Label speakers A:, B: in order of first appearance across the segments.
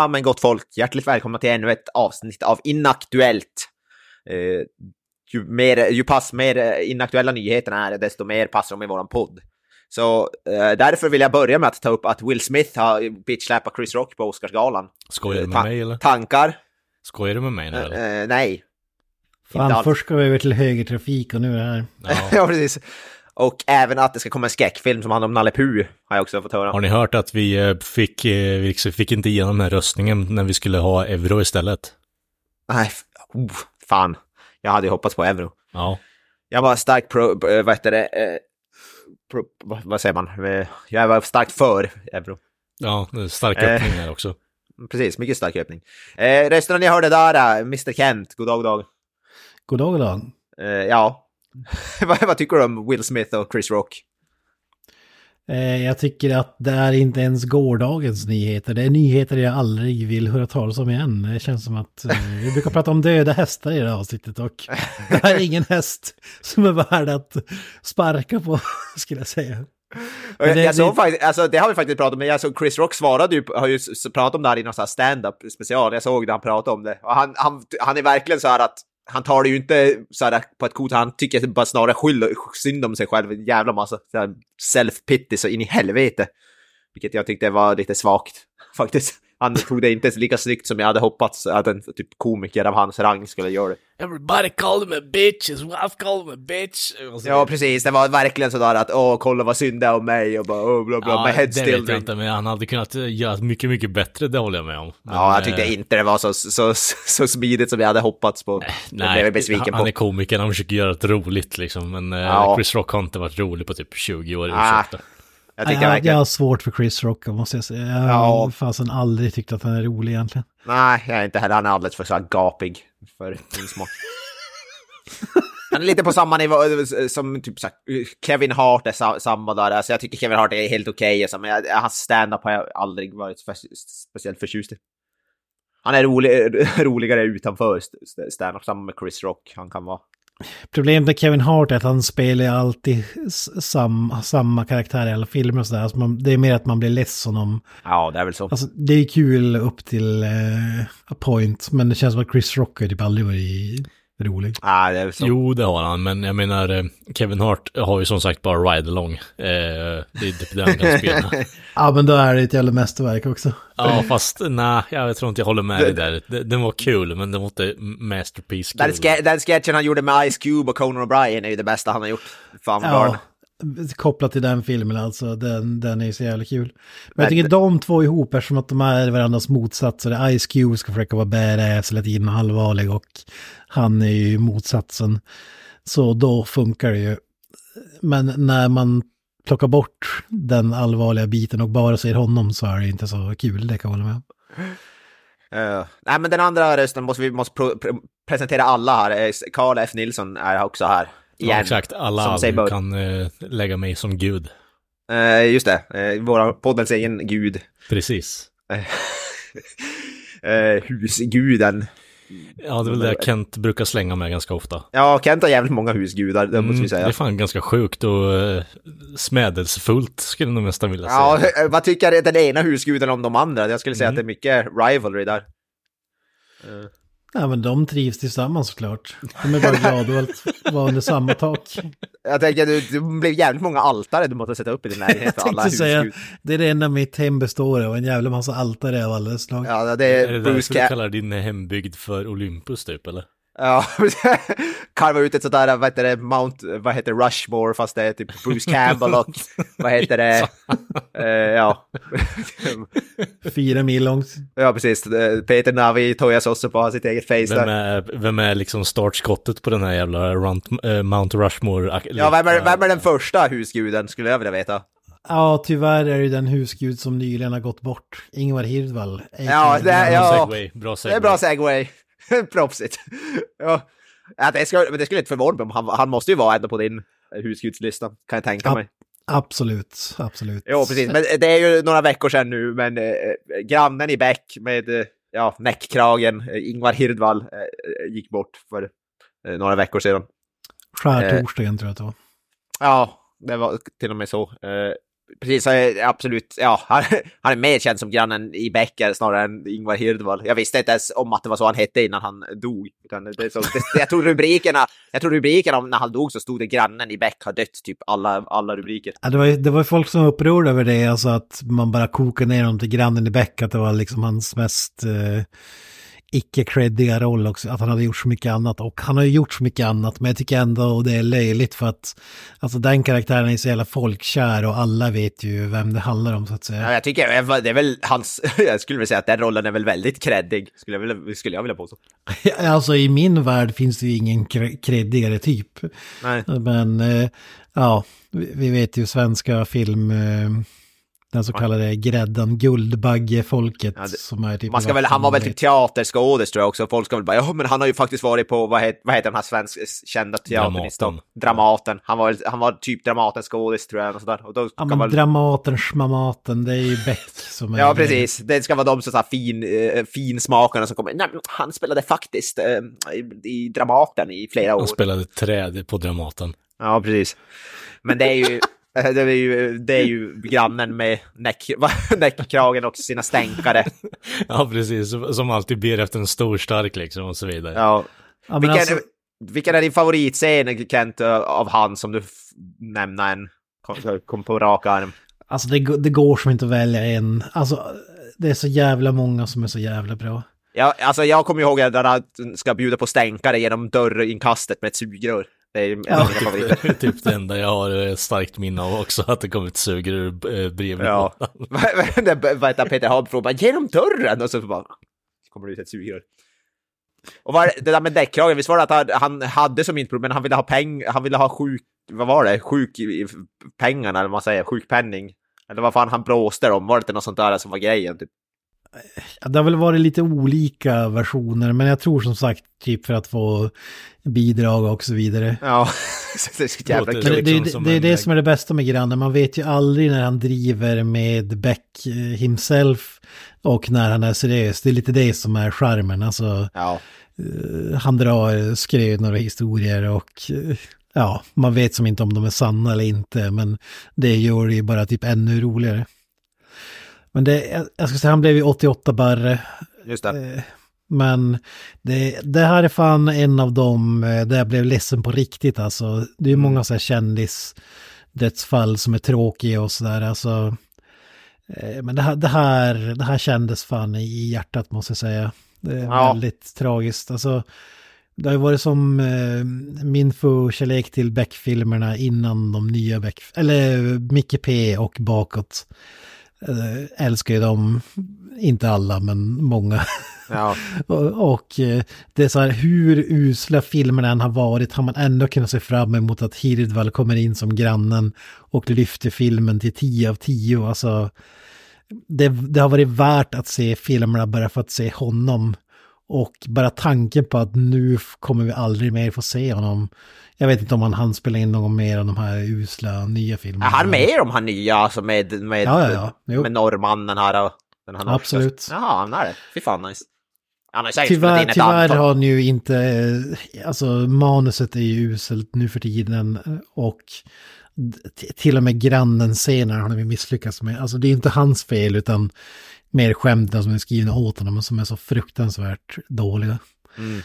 A: Ja, men gott folk, hjärtligt välkomna till ännu ett avsnitt av Inaktuellt. Eh, ju, mer, ju pass mer eh, inaktuella nyheterna är, desto mer passar de i våran podd. Så eh, därför vill jag börja med att ta upp att Will Smith har bitchsläpat Chris Rock på Oscarsgalan.
B: Skojar du med
A: Ta-
B: mig eller?
A: Tankar?
B: Skojar du med mig nu eller?
A: Eh, nej.
C: Fan, först ska vi över till högertrafik och nu är det här.
B: Ja.
A: ja, precis. Och även att det ska komma en skräckfilm som handlar om Nalle Puh, har jag också fått höra.
B: Har ni hört att vi eh, fick, eh, vi liksom fick inte igenom den här röstningen när vi skulle ha euro istället?
A: Nej, oh, fan. Jag hade ju hoppats på euro.
B: Ja.
A: Jag var starkt pro, eh, vad heter det, pro, vad, säger man? Jag var starkt för euro.
B: Ja, stark öppning här också.
A: Precis, mycket stark öppning. Eh, resten av ni hörde där, Mr Kent, god dag, god dag.
C: God dag, god dag.
A: Eh, ja, vad, vad tycker du om Will Smith och Chris Rock?
C: Eh, jag tycker att det är inte ens gårdagens nyheter. Det är nyheter jag aldrig vill höra talas om igen. Det känns som att eh, vi brukar prata om döda hästar i det här avsnittet och det här är ingen häst som är värd att sparka på, skulle jag säga. Det-
A: såg
C: det-
A: faktiskt, alltså det har vi faktiskt pratat om, men såg Chris Rock svarade ju, har ju pratat om det här i någon stand-up special, jag såg det han pratade om det. Och han, han, han är verkligen så här att, han tar det ju inte såhär på ett coolt, han tycker bara snarare skyll, synd om sig själv, en jävla massa self-pity så in i helvete. Vilket jag tyckte var lite svagt, faktiskt. Han tog det inte lika snyggt som jag hade hoppats att en typ komiker av hans rang skulle göra det.
B: Everybody called him a bitch, his wife called him a bitch.
A: Ja, precis. Det var verkligen sådär att åh, kolla vad synd det är om mig och bara åh, bla bla,
B: Ja,
A: my head
B: det vet jag inte, men han hade kunnat eh, göra mycket, mycket bättre, det håller jag med om. Men,
A: Ja, jag tyckte
B: eh,
A: inte det var så, så, så smidigt som jag hade hoppats på. det blev jag
B: Nej,
A: besviken
B: han,
A: på.
B: han är komiker, han försöker göra det roligt liksom, men eh,
A: Ja.
B: Chris Rock har inte varit rolig på typ 20 år,
A: Ah,
B: ursäkta.
A: Jag,
C: jag,
A: verkligen...
C: har svårt för Chris Rock, måste jag säga. Jag har
A: Ja.
C: fasen aldrig tyckt att han är rolig egentligen.
A: Nej, jag är inte heller. Han är alldeles för så här gapig för min smak. Han är lite på samma nivå eh, som typ så Kevin Hart är sa, samma där. Alltså jag tycker Kevin Hart är helt okej, alltså, men jag, hans stand-up har jag aldrig varit för, speciellt förtjust i. Han är rolig, roligare utanför st- stand-up, samma med Chris Rock. Han kan vara.
C: Problemet med Kevin Hart är att han spelar alltid s- sam, samma karaktär i alla filmer och sådär. Alltså man, det är mer att man blir ledsen om...
A: Ja, det är väl så.
C: Alltså det är kul upp till eh, a point, men det känns som att Chris Rock har typ aldrig varit rolig.
A: Ja, det är väl så.
B: Jo, det har han, men jag menar, eh, Kevin Hart har ju som sagt bara ride-along. Eh, det är typ det han kan spela.
C: Ja, men då är det ett jävla mästerverk också.
B: Ja, fast nej, jag tror inte jag håller med dig där. Det- Den var kul, men den var inte masterpiece
A: Den,
B: kul.
A: ske- den sketchen han gjorde med Ice Cube och Conan O'Brien är ju det bästa han har gjort. Fan
C: Ja, kopplat till den filmen alltså, den, den är ju så jävla kul. Men jag tycker de två ihop, eftersom att de är varandras motsatser. Ice Cube ska försöka vara badass, hela tiden allvarlig och han är ju motsatsen. Så då funkar det ju. Men när man plockar bort den allvarliga biten och bara ser honom så är det inte så kul, det kan jag hålla med.
A: Eh, nej, men den andra rösten måste vi måste pro- pre- presentera alla här. Eh, Carl F. Nilsson är också här. Igen.
B: Ja, exakt. Alla
A: bör.
B: kan eh, lägga mig som gud.
A: Eh, just det, uh, våra poddens egen gud.
B: Precis.
A: Uh, husguden.
B: Ja, det är väl det Kent brukar slänga med ganska ofta.
A: Ja, Kent har jävligt många husgudar, det måste
B: Mm,
A: vi
B: det
A: säga.
B: är fan ganska sjukt och uh, smädelsefullt skulle jag nästan vilja säga.
A: Ja, vad tycker den ena husguden om de andra? Jag skulle säga
B: Mm.
A: att det är mycket rivalry där.
C: Ja, men de trivs tillsammans såklart. De är bara glada att vara under samma tak.
A: Jag tänker, det, det blir jävligt många altare du måste sätta upp i din lägenhet för
C: Jag
A: alla
C: säga, det är det enda mitt hem består av, en jävla massa altare av alla slag.
A: Ja, det
B: Är
A: är
B: det
A: Bruce
B: därför du kallar din hembygd för Olympus typ eller?
A: Ja, karva ut ett sånt där, vad heter det, Mount, vad heter det, Rushmore, fast det är typ Bruce Campbell och vad heter det, Eh, ja.
C: Fyra mil långt.
A: ja, precis, Eh, Peter Navi tojas också på sitt eget face
B: Vem
A: där.
B: är, vem är liksom startskottet på den här jävla Runt, eh, Mount Rushmore?
A: Ja, vem är, vem är den första husguden, skulle jag vilja veta.
C: Ja, tyvärr är det den husgud som nyligen har gått bort. Ingvar Hirdvall.
A: Ja, det är-
B: Bra
A: ja.
B: segway, bra
A: Det
B: segway.
A: är bra segway. Propsigt. ja. Det skulle, men det skulle inte förvåna mig om han, han måste ju vara ändå på din husgudslista, kan jag tänka mig.
C: Absolut, absolut.
A: Jo, precis. Men det är ju några veckor sedan nu, men eh, grannen i Bäck med eh, ja, näckkragen, eh, Ingvar Hirdvall, eh, gick bort för eh, några veckor sedan.
C: Skärtorsdagen tror jag att det var.
A: Ja, det var till och med så. Precis, absolut, ja, han, han är mer känd som grannen i Becker snarare än Ingvar Hirdwall. Jag visste inte ens om att det var så han hette innan han dog. Utan det är så, det, jag tror rubrikerna, jag tror rubrikerna om när han dog så stod det grannen i Beck har dött, typ alla, alla rubriker.
C: Ja, det, var, ju- det var folk som var upprörda över det, alltså att man bara kokade ner honom till grannen i Beck, att det var liksom hans mest eh, icke-creddiga roll också, att han hade gjort så mycket annat. Och han har ju gjort så mycket annat, men jag tycker ändå det är löjligt för att alltså den karaktären är så jävla folkkär och alla vet ju vem det handlar om så att
A: Ja,
C: säga.
A: jag tycker det är väl hans, jag skulle vilja säga att den rollen är väl väldigt creddig, skulle jag vilja, skulle jag vilja påstå.
C: Alltså i min värld finns det ju ingen cre- creddigare typ.
A: Nej.
C: Men eh, ja, vi vi vet ju svenska film, eh, den så kallade gräddan, Guldbaggefolket
A: Ja, det-
C: som är typ...
A: Man ska väl, han var väl typ teaterskådis tror jag också. Folk ska väl bara, ja men han har ju faktiskt varit på, vad heter, vad heter den här svenska kända teatern i
B: Dramaten.
A: Stockholm? Dramaten. Han var, han var typ Dramatens skådis tror jag. Och sådär. Och då
C: Ja men
A: väl,
C: Dramaten, Schmamaten, det är ju Beck som är...
A: ja precis, det ska vara de som så här fin, eh, finsmakarna som kommer, nej han spelade faktiskt eh, i, i Dramaten i flera år.
B: Han spelade träd på Dramaten.
A: Ja, precis. Men det är ju, det är ju, det är ju grannen med näck, näckkragen och sina stänkare.
B: Ja, precis. Som alltid ber efter en stor stark liksom och så vidare.
A: Ja.
C: Ja,
A: Vilken,
C: alltså,
A: vilken är din favoritscen, Kent, av han som du nämna en? Kom, kom på rak arm.
C: alltså det, går- det går som inte att välja en. Alltså det är så jävla många som är så jävla bra.
A: Ja, alltså jag kommer ihåg att han ska bjuda på stänkare genom dörrinkastet med ett sugrör. Det är
C: Ja.
B: är typ det enda jag har ett starkt minne av också, att det kom ett sugrör eh, bredvid.
A: Ja. Det- Vad heter Peter Haber bara genom dörren och så bara kommer det ut ett sugrör. Och vad är det det där med däckkragen, visst var det att han, han hade som inte problem, men han ville ha peng, han ville ha sjuk, vad var det, sjuk i- i- pengarna eller vad man säger, sjukpenning. Eller vad fan han blåste dem, var det inte något sånt där som var grejen? Typ?
C: Ja, det har väl varit lite olika versioner, men jag tror som sagt typ för att få bidrag och så vidare.
A: Ja, det är så jävla
C: Men det, det,
B: liksom
C: det,
B: som
C: det är det som är det bästa med grannen. Man vet ju aldrig när han driver med Beck eh, himself och när han är seriös. Det är lite det som är charmen. Alltså,
A: Ja.
C: eh, han drar skrönor och historier och eh, ja, man vet som inte om de är sanna eller inte. Men det gör det ju bara typ ännu roligare. Men det, jag- ska säga, han blev ju 88 barre.
A: Just det.
C: Eh, Men det, det här är fan en av dem eh, där jag blev ledsen på riktigt alltså. Det är många så här kändisdödsfall som är tråkiga och sådär alltså. Eh, Men det här, det, här, det här kändes fan i hjärtat måste jag säga. Det är
A: Ja.
C: väldigt tragiskt. Alltså, det har ju varit som eh, min förkärlek till Beck-filmerna innan de nya Beck... Eller Micke P och bakåt. Eh, älskar ju dem, inte alla men många.
A: Ja.
C: Och, och eh, det är så här, hur usla filmerna än har varit har man ändå kunnat se fram emot att Hirdwall kommer in som grannen och lyfter filmen till 10 av 10. Alltså, det, det har varit värt att se filmerna bara för att se honom. Och bara tanken på att nu kommer vi aldrig mer få se honom. Jag vet inte om han hann spela in någon mer av de här usla nya filmerna.
A: Är han med om han nya, alltså med, med,
C: Ja, ja, ja.
A: Med norrmannen här och den här norska?
C: Absolut.
A: Ja, han är det. Fy fan nice.
C: Tyvärr, tyvärr har han ju inte, eh, alltså manuset är ju uselt nu för tiden eh, och till och med grannen scener har ju misslyckats med. Alltså det är inte hans fel utan mer skämten som är skrivna åt honom och som är så fruktansvärt dåliga.
A: Mm.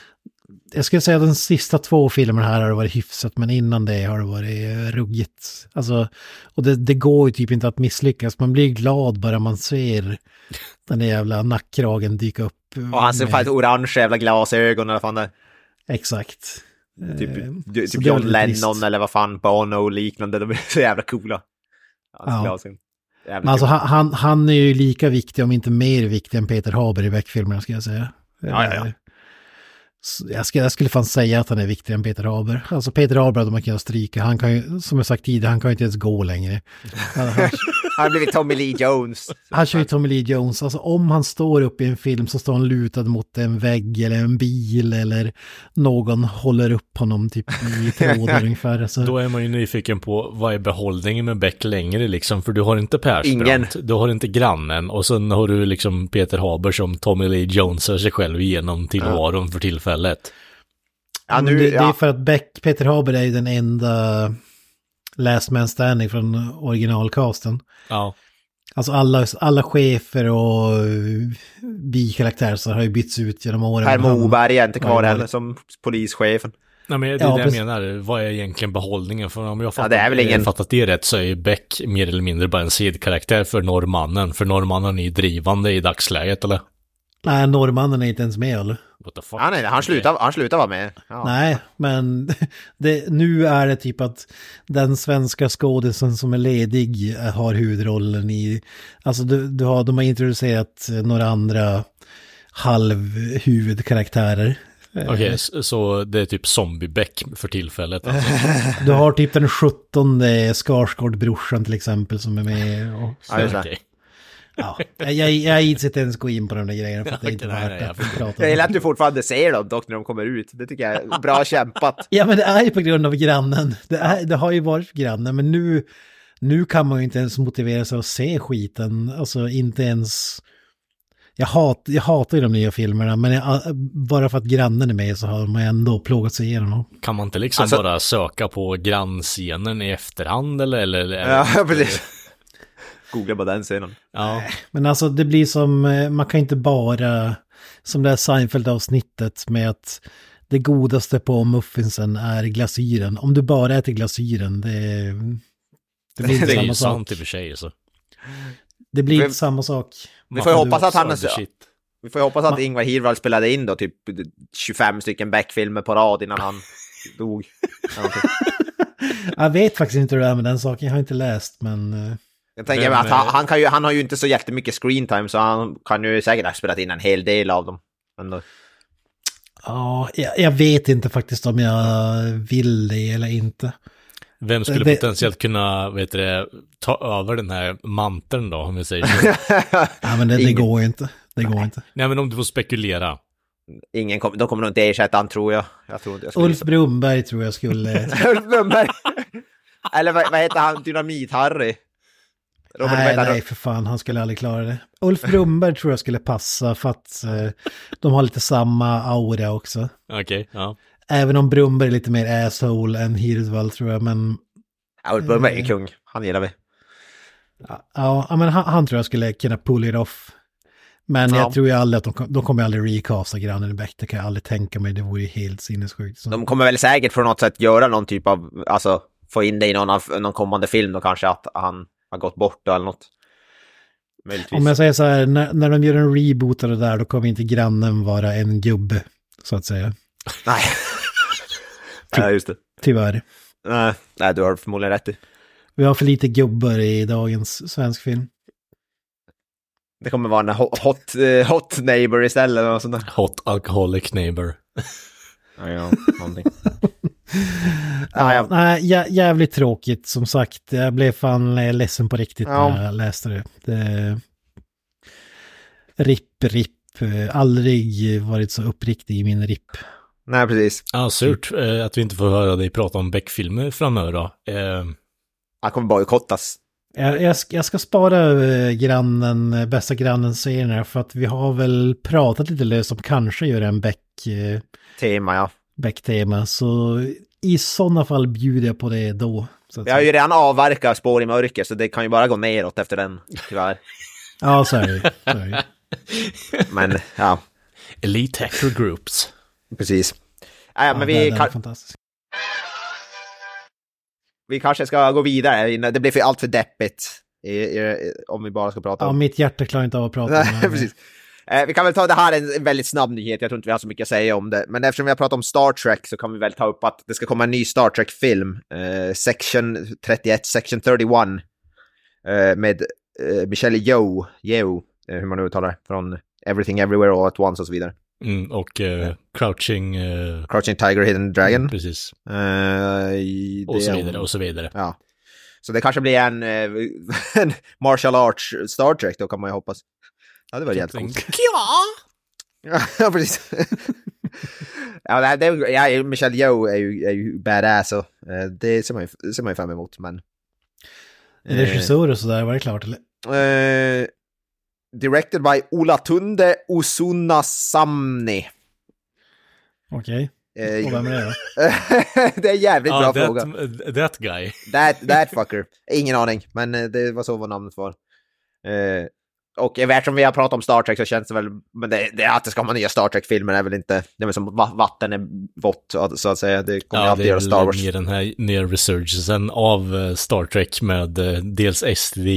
C: Jag skulle säga att de sista två filmerna här har det varit hyfsat men innan det har det varit eh, ruggigt. Alltså, och det, det går ju typ inte att misslyckas. Man blir glad bara man ser den där jävla nackkragen dyka upp.
A: Och han ser
C: med-
A: fan orange jävla glasögon eller fan det.
C: Exakt.
A: Typ,
C: Eh,
A: typ John Lennon
C: trist.
A: eller vad fan, Bono och liknande. De är så jävla coola. Hans
C: Ja. Men alltså han, han, han är ju lika viktig, om inte mer viktig än Peter Haber i Beck-filmerna ska jag säga.
A: Ja, ja, ja.
C: Jag skulle, jag skulle fan säga att han är viktigare än Peter Haber. Alltså Peter Haber hade man kunnat stryka. Han kan ju, som jag sagt tidigare, han kan ju inte ens gå längre. Han,
A: har blivit Tommy Lee Jones.
C: han kör ju Tommy Lee Jones. Alltså om han står upp i en film så står han lutad mot en vägg eller en bil eller någon håller upp honom typ i trådar ungefär. Alltså,
B: Då är man ju nyfiken på vad är behållningen med Beck längre liksom, för du har inte Persbrandt,
A: Ingen.
B: du har inte grannen och sen har du liksom Peter Haber som Tommy Lee Jonesar sig själv igenom tillvaron för tillfället.
A: Ja, nu,
C: det, det är
A: ja.
C: för att Beck, Peter Haber är ju den enda Last Man Standing från originalcasten.
B: Ja.
C: Alltså alla, alla chefer och uh, bikaraktärer så har ju bytts ut genom åren.
A: Per Moberg är inte kvar heller som polischefen.
B: Nej, men det är
C: Ja,
B: det jag
C: precis.
B: menar. Vad är egentligen behållningen? För om jag fattat,
A: det är väl ingen-
B: fattat det rätt så är ju Beck mer eller mindre bara en sidkaraktär för norrmannen. För norrmannen är ju drivande i dagsläget, eller?
C: Nej, norrmannen är inte ens med eller?
B: What the fuck?
A: Ja, nej, han slutar, han slutar vara med. Ja.
C: Nej, men det, nu är det typ att den svenska skådisen som är ledig eh, har huvudrollen i... Alltså du, du har, de har introducerat eh, några andra halvhuvudkaraktärer.
B: Okej, s- så det är typ zombie-Beck för tillfället. Alltså.
C: Du har typ den 17 Skarsgård-brorsan till exempel som är med. Och,
A: Ja, det.
B: Okej.
C: Ja, jag, jag, jag gills inte ens gå in på de där grejerna för att det är inte
B: nej,
C: värt att
B: jag
C: prata
A: Jag
C: om.
A: gillar att du fortfarande ser dem dock när de kommer ut. Det tycker jag är bra kämpat.
C: Ja, men det är ju på grund av grannen. Det, är, det har ju varit grannen, men nu, nu kan man ju inte ens motivera sig att se skiten. Alltså inte ens... Jag, hat, jag hatar ju de nya filmerna, men jag, bara för att grannen är med så har man ändå plågat sig igenom dem.
B: Kan man inte liksom
A: Alltså-
B: bara söka på grannscenen i efterhand eller? eller, eller
A: Ja, precis. Googla på den scenen.
B: Ja,
C: Men alltså det blir som, eh, man kan inte bara, som det här Seinfeld-avsnittet med att det godaste på muffinsen är glasyren. Om du bara äter glasyren, det, det blir inte
B: det är
C: samma
B: ju
C: sak.
B: sant i och för sig. Så.
C: Det blir inte samma sak.
A: Vi får ju hoppas att han... Vi får ju hoppas att Ingvar Hirvald spelade in då typ 25 stycken Beck-filmer på rad innan han dog.
C: Jag vet faktiskt inte hur det är med den saken, jag har inte läst men...
A: Jag tänker mig att han,
B: eh,
A: han, kan ju, han har ju inte så jättemycket screen time så han kan ju säkert ha spelat in en hel del av dem. Men då,
C: Ja, jag, jag vet inte faktiskt om jag vill det eller inte.
B: Vem skulle
C: Det-
B: potentiellt kunna, vet du det, ta över den här manteln då, om vi säger så?
C: Ja, men det, det går ju inte. Det går inte.
B: Nej, men om du får spekulera.
A: ingen kom, de kommer nog inte ersätta han tror jag. jag tror inte jag skulle
C: Ulf Brumberg tror jag skulle...
A: Ulf Blomberg. Eller vad, vad heter han? Dynamit-Harry? Robert,
C: nej,
A: han?
C: nej, för fan, han skulle aldrig klara det. Ulf Brumberg tror jag skulle passa för att eh, de har lite samma aura också.
B: Okej, ja.
C: Även om Brumberg är lite mer asshole än Hirdwall tror jag, men
A: Ja, Ulf Blomberg är kung. Han gillar vi.
C: ja, ja, men han, han tror jag skulle kunna pull it off. Men
A: Ja.
C: jag tror ju aldrig att de, de kommer aldrig recasta grannen i Beck, det kan jag aldrig tänka mig, det vore ju helt sinnessjukt. Så.
A: De kommer väl säkert på något sätt göra någon typ av, alltså få in det i någon, av, någon kommande film då kanske att han har gått bort då eller något. Möjligtvis.
C: Om jag säger så här, när, när de gör en reboot av det där, då kommer inte grannen vara en gubbe, så att säga.
A: Nej. Nej, just det.
C: Tyvärr.
A: Nej, nej, du har förmodligen rätt i.
C: Vi har för lite gubbar i dagens svensk film.
A: Det kommer vara en hot, hot, eh, hot neighbor istället eller något sånt där.
B: Hot alcoholic neighbor.
A: Ja, ja, någonting. Ja.
C: Nej, jä- jävligt tråkigt som sagt. Jag blev fan eh, ledsen på riktigt
A: Ja.
C: när jag läste det. det... Ripp, ripp. Eh, Aldrig varit så uppriktig i min ripp.
A: Nej, precis.
B: Ja, surt eh, att vi inte får höra dig prata om Beck-filmer framöver då. Eh,
A: Han kommer bojkottas.
C: Jag, jag, ska, jag ska spara grannen, bästa grannen serierna för att vi har väl pratat lite löst om kanske göra en Beck,
A: Tema, ja.
C: Beck-tema. Så i sådana fall bjuder jag på det då. Så att
A: Vi har ju redan avverkat spår i mörker så det kan ju bara gå neråt efter den, tyvärr.
C: Ja, så är det.
A: Men, ja,
B: Elite Hacker Groups.
A: precis. Ja,
C: Ja,
A: men vi, kan,
C: fantastiskt.
A: vi kanske ska gå vidare. Det blir för allt för deppigt. I, i, om vi bara ska prata
C: Ja,
A: om...
C: mitt hjärta klarar inte av att prata om det.
A: precis. Eh, vi kan väl ta det här är en, väldigt snabb nyhet, jag tror inte vi har så mycket att säga om det. Men eftersom vi har pratat om Star Trek så kan vi väl ta upp att det ska komma en ny Star Trek-film. Eh, section 31, Section 31. Eh, med eh, Michelle Yeoh, Yeoh eh, hur man nu uttalar det, från Everything Everywhere All At Once och så vidare.
B: Mm, och eh, Crouching... Eh,
A: Crouching Tiger, Hidden Dragon.
B: Precis.
A: Eh, i-
B: Och så vidare och så vidare.
A: Ja. Så det kanske blir en, en martial arts Star Trek då kan man ju hoppas. Ja, det var jävligt coolt. Ja, precis. ja, det, det, ja, Michelle Yeoh är ju, är ju badass och eh, det ser man ju, det ser man ju fram emot. Men, eh,
C: Regissör och sådär, var det klart eller?
A: eh, directed by Olatunde Usunasamni.
C: Okej.
A: Eh,
C: Och vem är det då?
A: det är en jävligt bra
B: Ja,
A: fråga.
B: that, that guy.
A: That, that fucker. Ingen aning, men eh, det var så var namnet var. Eh, och eftersom vi har pratat om Star Trek så känns det väl, men det, det att det ska vara nya Star Trek-filmer är väl inte, det är väl som va- vatten är vått så att säga. Det kommer
B: Ja,
A: alltid
B: det är
A: göra Star Wars.
B: mer den här ner resurgensen av eh, Star Trek med eh, dels STD,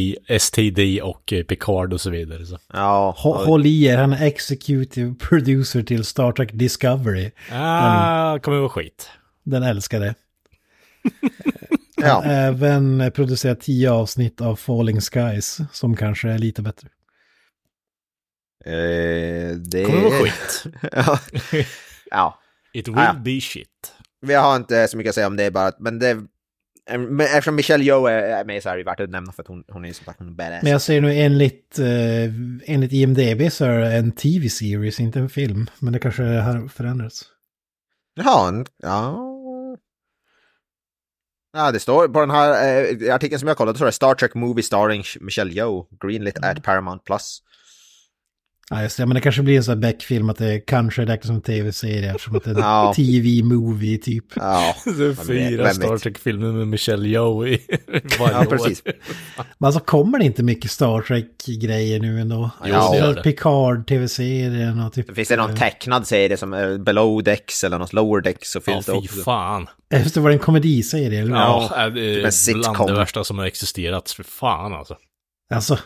B: STD och eh, Picard och så vidare. Så.
A: Ja,
C: Hå- Håll i er, han är executive producer till Star Trek Discovery.
B: Ah, kommer vara skit.
C: Den älskar det.
A: ja.
C: Även producerat tio avsnitt av Falling Skies, som kanske är lite bättre.
A: Eh, det...
B: Kommer vara skit.
A: ja. ja.
B: It will
A: Ah, ja.
B: be shit.
A: Vi har inte så mycket att säga om det bara, men det... Men eftersom Michelle Yeoh är är med så är det värt att nämna för att hon, hon är som sagt en badass.
C: Men jag ser nu enligt, eh, enligt IMDB så är det en tv-series, inte en film. Men det kanske har förändrats.
A: Jaha, ja... Ja, det står på den här eh, artikeln som jag kollade, så står det Star Trek Movie starring Michelle Yeoh, greenlit at Paramount Plus.
C: Ja, just det. Men det kanske blir en sån här Beck-film att det kanske räknas som en tv-serie eftersom att det är en
A: Ja.
C: tv-movie typ.
A: Ja,
B: Det är fyra? Star Trek-filmer med Michelle Yeoh i varje
A: ja precis.
C: Men alltså kommer det inte mycket Star Trek-grejer nu ändå?
B: Jo,
A: det
B: gör
C: Ja,
B: det.
C: Picard-tv-serien och typ...
A: Finns det någon tecknad serie som är Below Decks eller något Lower Decks så
B: Ja,
A: finns det
B: fy
A: också.
B: fan.
C: Just det, var det en komediserie? Eller?
B: Ja,
A: Ja,
B: det
A: typ en
B: är
A: sitcom.
B: bland det värsta som har existerat. För fan alltså.
C: Alltså,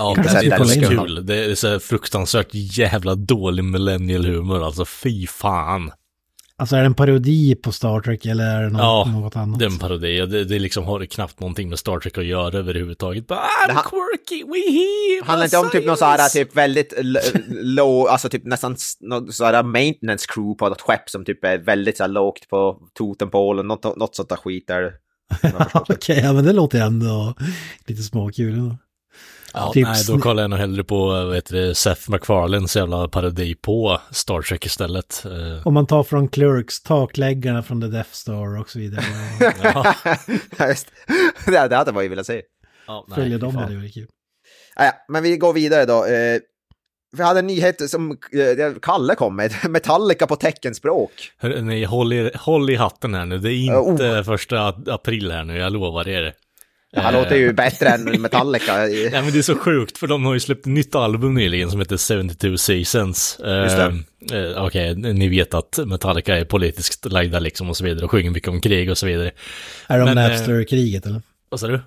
B: Ja, det är
A: in
B: kul. Det är så fruktansvärt jävla dålig millennial humor. Alltså fy fan.
C: alltså är det en parodi på Star Trek eller är det något,
B: Ja,
C: något annat?
B: Det är en parodi. Det, det liksom har knappt någonting med Star Trek att göra överhuvudtaget. Bara,
A: Det
B: I'm
A: han-
B: quirky, we hear
A: Handlar inte om typ någon så här
B: science."
A: typ väldigt low, alltså typ nästan någon så här maintenance crew på något skepp som typ är väldigt så lågt på totempålen, något, något sånt där skit där.
C: Okej, ja men det låter ändå lite småkul. ändå.
B: Ja,
C: Typ
B: nej, då kollar jag nog hellre på vad heter det, Seth MacFarlanes jävla parodi på Star Trek istället. Eh,
C: Om man tar från Clerks, takläggarna från The Death Star och så vidare.
B: ja,
A: just. det, det hade man ju velat se.
B: ja, nej, fy
C: dem hade varit kul.
A: Ja, men vi går vidare då. Eh, vi hade en nyhet som eh, Kalle kom med, Metallica på teckenspråk.
B: Hör, nej, håll i, håll i hatten här nu. Det är
A: Oh.
B: inte första april här nu, jag lovar er.
A: Det här
B: Eh,
A: låter ju bättre än Metallica.
B: Nej men det är så sjukt för de har ju släppt ett nytt album nyligen som heter 72 Seasons. Eh, eh, Okej, ni vet att Metallica är politiskt lagda liksom och så vidare och sjunger mycket om krig och så vidare.
C: Är de
B: eh,
C: Napster-kriget eller?
B: Vad sa du?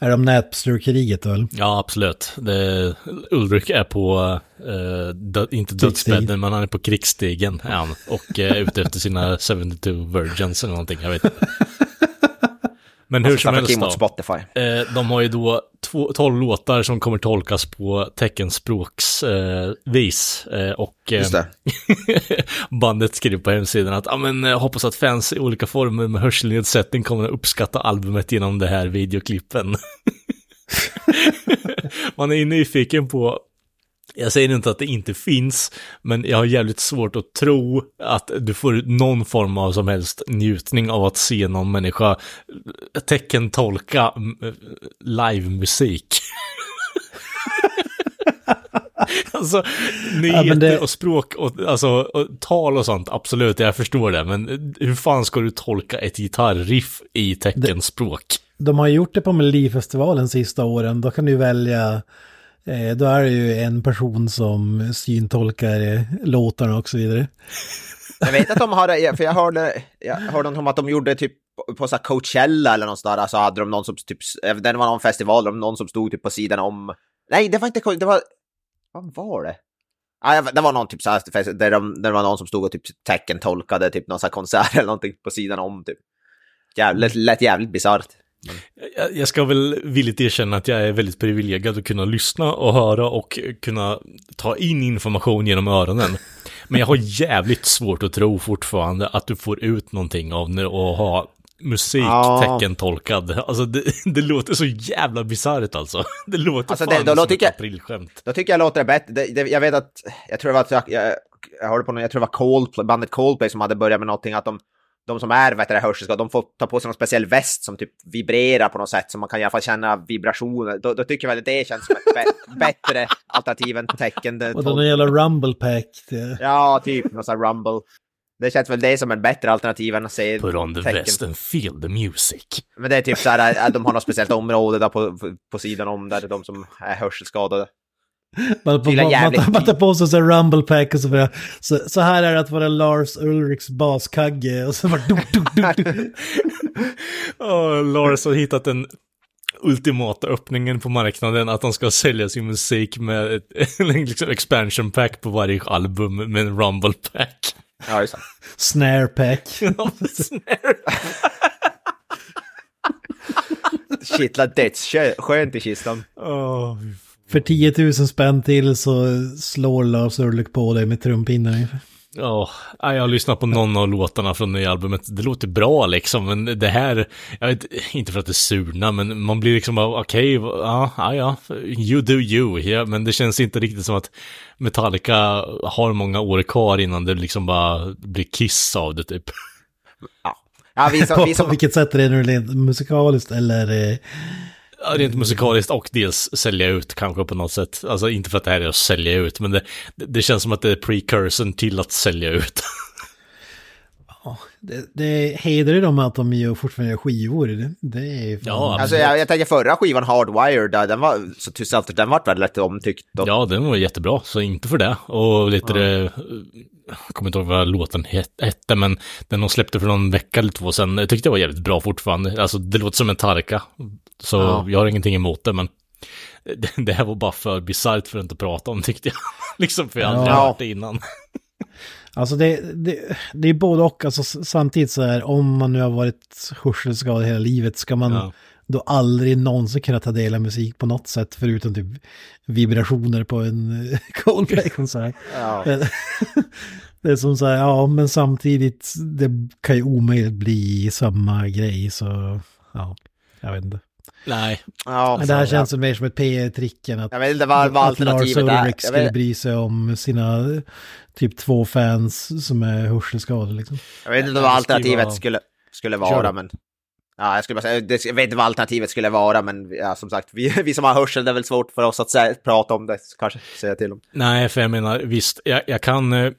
C: Är de Napster-kriget då eller?
B: Ja, absolut. Det, Ulrik är på, eh, dö, inte dödsbädden, men han är på krigsstigen är han. Och eh, ute efter sina 72 virgins eller någonting, jag vet inte. Men hur som helst
A: mot. Spotify.
B: Eh, de har ju då två, 12 låtar som kommer tolkas på teckenspråks eh. Eh, och eh, bandet skriver på hemsidan att ah, men, eh, hoppas att fans i olika former med hörselnedsättning kommer att uppskatta albumet genom det här videoklippen. Man är ju nyfiken på jag säger inte att det inte finns, men jag har jävligt svårt att tro att du får någon form av som helst njutning av att se någon människa teckentolka livemusik. alltså, nyheter
C: men det-
B: och språk och, alltså, och tal och sånt, absolut, jag förstår det, men hur fan ska du tolka ett gitarriff i teckenspråk?
C: De har gjort det på Melodifestivalen sista åren. Då kan du välja, Eh, då är det ju en person som syntolkar eh, låtarna och så vidare.
A: Jag vet att de har, för jag hörde, jag hörde om att de gjorde typ på så här Coachella eller någonstans där, så hade de någon som typ, eh, det var någon festival, de någon som stod typ på sidan om, nej det var inte, det var, vad var det? Ah, ja, det var någon typ så här, där, de, där det var någon som stod och typ teckentolkade typ någon så här konsert eller någonting på sidan om typ. Jävligt, lät jävligt bisarrt.
B: Jag- ska väl villigt erkänna att jag är väldigt privilegierad att kunna lyssna och höra och kunna ta in information genom öronen. Men jag har jävligt svårt att tro fortfarande att du får ut någonting av när- att ha musik teckentolkad. Alltså det, det låter så jävla bisarrt alltså. Det låter
A: Alltså,
B: fan
A: det- då
B: som ett
A: jag-
B: aprilskämt.
A: Då tycker jag låter det bättre. Det, det, jag vet att, jag tror det var, att jag, jag, jag på någon, jag tror det var Coldplay, bandet Coldplay som hade börjat med någonting att de, de som är vet du, hörselskadade, de får ta på sig någon speciell väst som typ vibrerar på något sätt så man kan i alla fall känna vibrationer. Då, då tycker jag väl att det känns som ett bä- bättre alternativ än tecken.
C: Och då när det gäller Rumble Pack, det,
A: Ja, typ någon sån här rumble. Det känns väl det som en bättre alternativ än att se
B: Put on the
A: tecken.
B: vest and feel the music.
A: Men det är typ så här, att de har något speciellt område där på, på sidan om där de som är hörselskadade.
C: Man,
A: Gillar
C: man,
A: jävligt
C: man, man tar på sig så här rumble pack och så börjar, så, så här är det att vara Lars Ulriks baskagge och så bara duk, duk, duk.
B: Oh, Lars har hittat den ultimata öppningen på marknaden att de ska sälja sin musik med ett liksom expansion pack på varje album med en rumble pack.
A: Ja, just det.
C: Snare pack.
A: Kittlar dödsskönt i kistan.
B: oh,
C: För 10 000 spänn till så slår Lars Ulrik på dig med trumpinnar ungefär.
B: Ja, jag har lyssnat på någon av låtarna från det albumet. Det låter bra liksom, men det här, jag vet inte för att det är surna, men man blir liksom bara okej, ja, ja, ja, you do you, ja, men det känns inte riktigt som att Metallica har många år kvar innan det liksom bara blir kiss av det typ.
A: Ja, vi som,
C: På,
A: vi
C: på
A: som,
C: vilket sätt är det nu musikaliskt eller?
B: Rent musikaliskt och dels sälja ut kanske på något sätt. Alltså inte för att det här är att sälja ut, men det, det, det känns som att det är precursorn till att sälja ut.
C: det, det hedrar dem att de gör fortfarande gör skivor. Det, det är fan-
B: Ja,
A: alltså jag, jag tänker förra skivan Hardwired, där, den var, så to Self, den vart väldigt omtyckt. Och,
B: Ja, den var jättebra, så inte för det. Och lite det, jag kommer inte ihåg vad låten het- hette, men den de släppte för någon vecka eller två sedan, jag tyckte det var jävligt bra fortfarande. Alltså det låter som en tarka, så
A: Ja.
B: jag har ingenting emot det, men det, det här var bara för bisarrt för att inte prata om tyckte jag. liksom, för jag har aldrig
A: Ja.
B: hört det innan.
C: Alltså det, det, det är både och. Alltså samtidigt så är om man nu har varit hörselskadad hela livet ska man
B: Ja.
C: då aldrig någonsin kunna ta del av musik på något sätt förutom typ vibrationer på en eh, Coldplay-konsert.
A: ja.
C: Det är som så här, ja men samtidigt det kan ju omöjligt bli samma grej så ja, jag vet inte.
B: Nej,
A: Ja,
C: Men det här
A: så-
C: känns som mer som ett PR-trick än att,
A: Jag vet inte vad, vad
C: att Lars
A: alternativet är.
C: Ulrik skulle bry sig om sina typ två fans som är hörselskadade liksom.
A: jag vet inte vad alternativet skulle, skulle vara, men... Ja, jag skulle bara säga, det, jag vet inte vad alternativet skulle vara, men ja, som sagt, vi, vi som har hörsel, det är väl svårt för oss att säga, prata om det, kanske säga till dem.
B: Nej, för jag menar, visst, jag, jag kan, eh,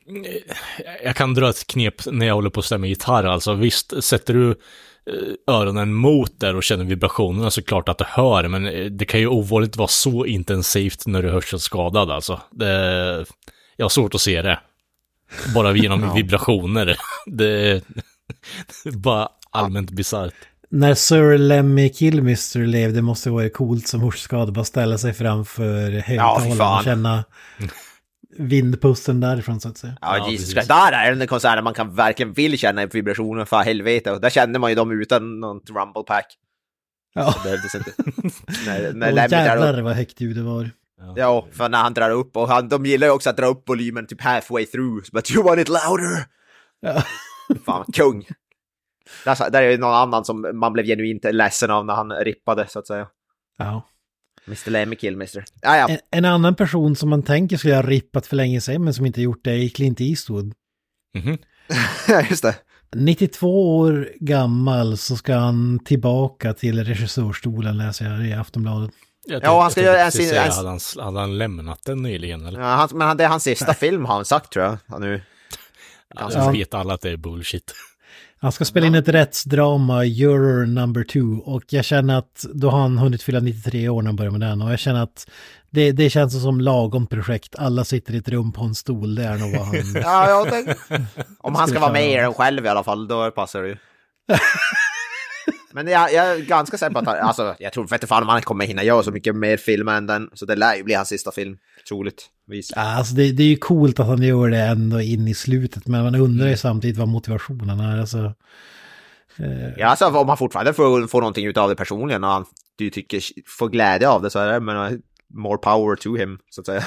B: jag kan dra ett knep när jag håller på att stämma gitarr, alltså visst, sätter du öronen mot där och känner vibrationerna så klart att du hör, men eh, det kan ju ovanligt vara så intensivt när du är hörselskadad alltså. Det, jag har svårt att se det. Bara genom vibrationer. Det, det är bara allmänt bisarrt.
C: När Sir Lemmy Kilmister levde måste det vara coolt som hörselskadad bara ställa sig framför högtalaren
A: fan.
C: och känna vindpusten därifrån så att säga.
A: Ja,
B: Ja,
A: Jesus. Christ. Där är den konserten man kan verkligen vill känna vibrationer, för helvete. Och där känner man ju dem utan något rumble pack.
C: Ja,
A: Det behövdes inte. när, när upp.
C: jävlar vad högt ljud det var.
A: Ja, för när han drar upp, och han, de gillar ju också att dra upp volymen typ halfway through. But you want it louder!
C: Ja.
A: Fan, kung. Där, där är ju någon annan som man blev genuint ledsen av när han rippade, så att säga.
C: Ja.
A: Mr Lemmy Killmister. Ja, ja.
C: En, en annan person som man tänker skulle ha rippat för länge sedan men som inte gjort det är Clint Eastwood.
B: Mhm.
A: just det.
C: 92 år gammal så ska han tillbaka till regissörstolen läser jag i Aftonbladet.
A: Ja, han ska göra en sin-
B: säga,
A: en-
B: Hade han, hade han lämnat den nyligen eller?
A: Ja, han, men han- det är hans sista film har han sagt tror jag. Han nu.
B: Alltså,
C: Ja.
B: vet alla att det är bullshit.
C: Han ska spela in ett rättsdrama, Juror number two, och jag känner att då har han hunnit fylla 93 år när han börjar med den och jag känner att det, det känns som lagom projekt. Alla sitter i ett rum på en stol, det är nog vad han...
A: Ja, jag tänk... Om han ska vara med i den själv i alla fall, då passar det ju. Men jag, jag är ganska säker på att han, alltså, jag tror inte fan om han kommer hinna göra så mycket mer filmer än den. Så det lär ju bli hans sista film, troligtvis.
C: Ja, Alltså det, det är ju coolt att han gör det ändå in i slutet, men man undrar ju samtidigt vad motivationen är. Alltså,
A: Ja, alltså om han fortfarande får, får någonting ut av det personligen och han du tycker får glädje av det så är det, men uh, more power to him, så att säga.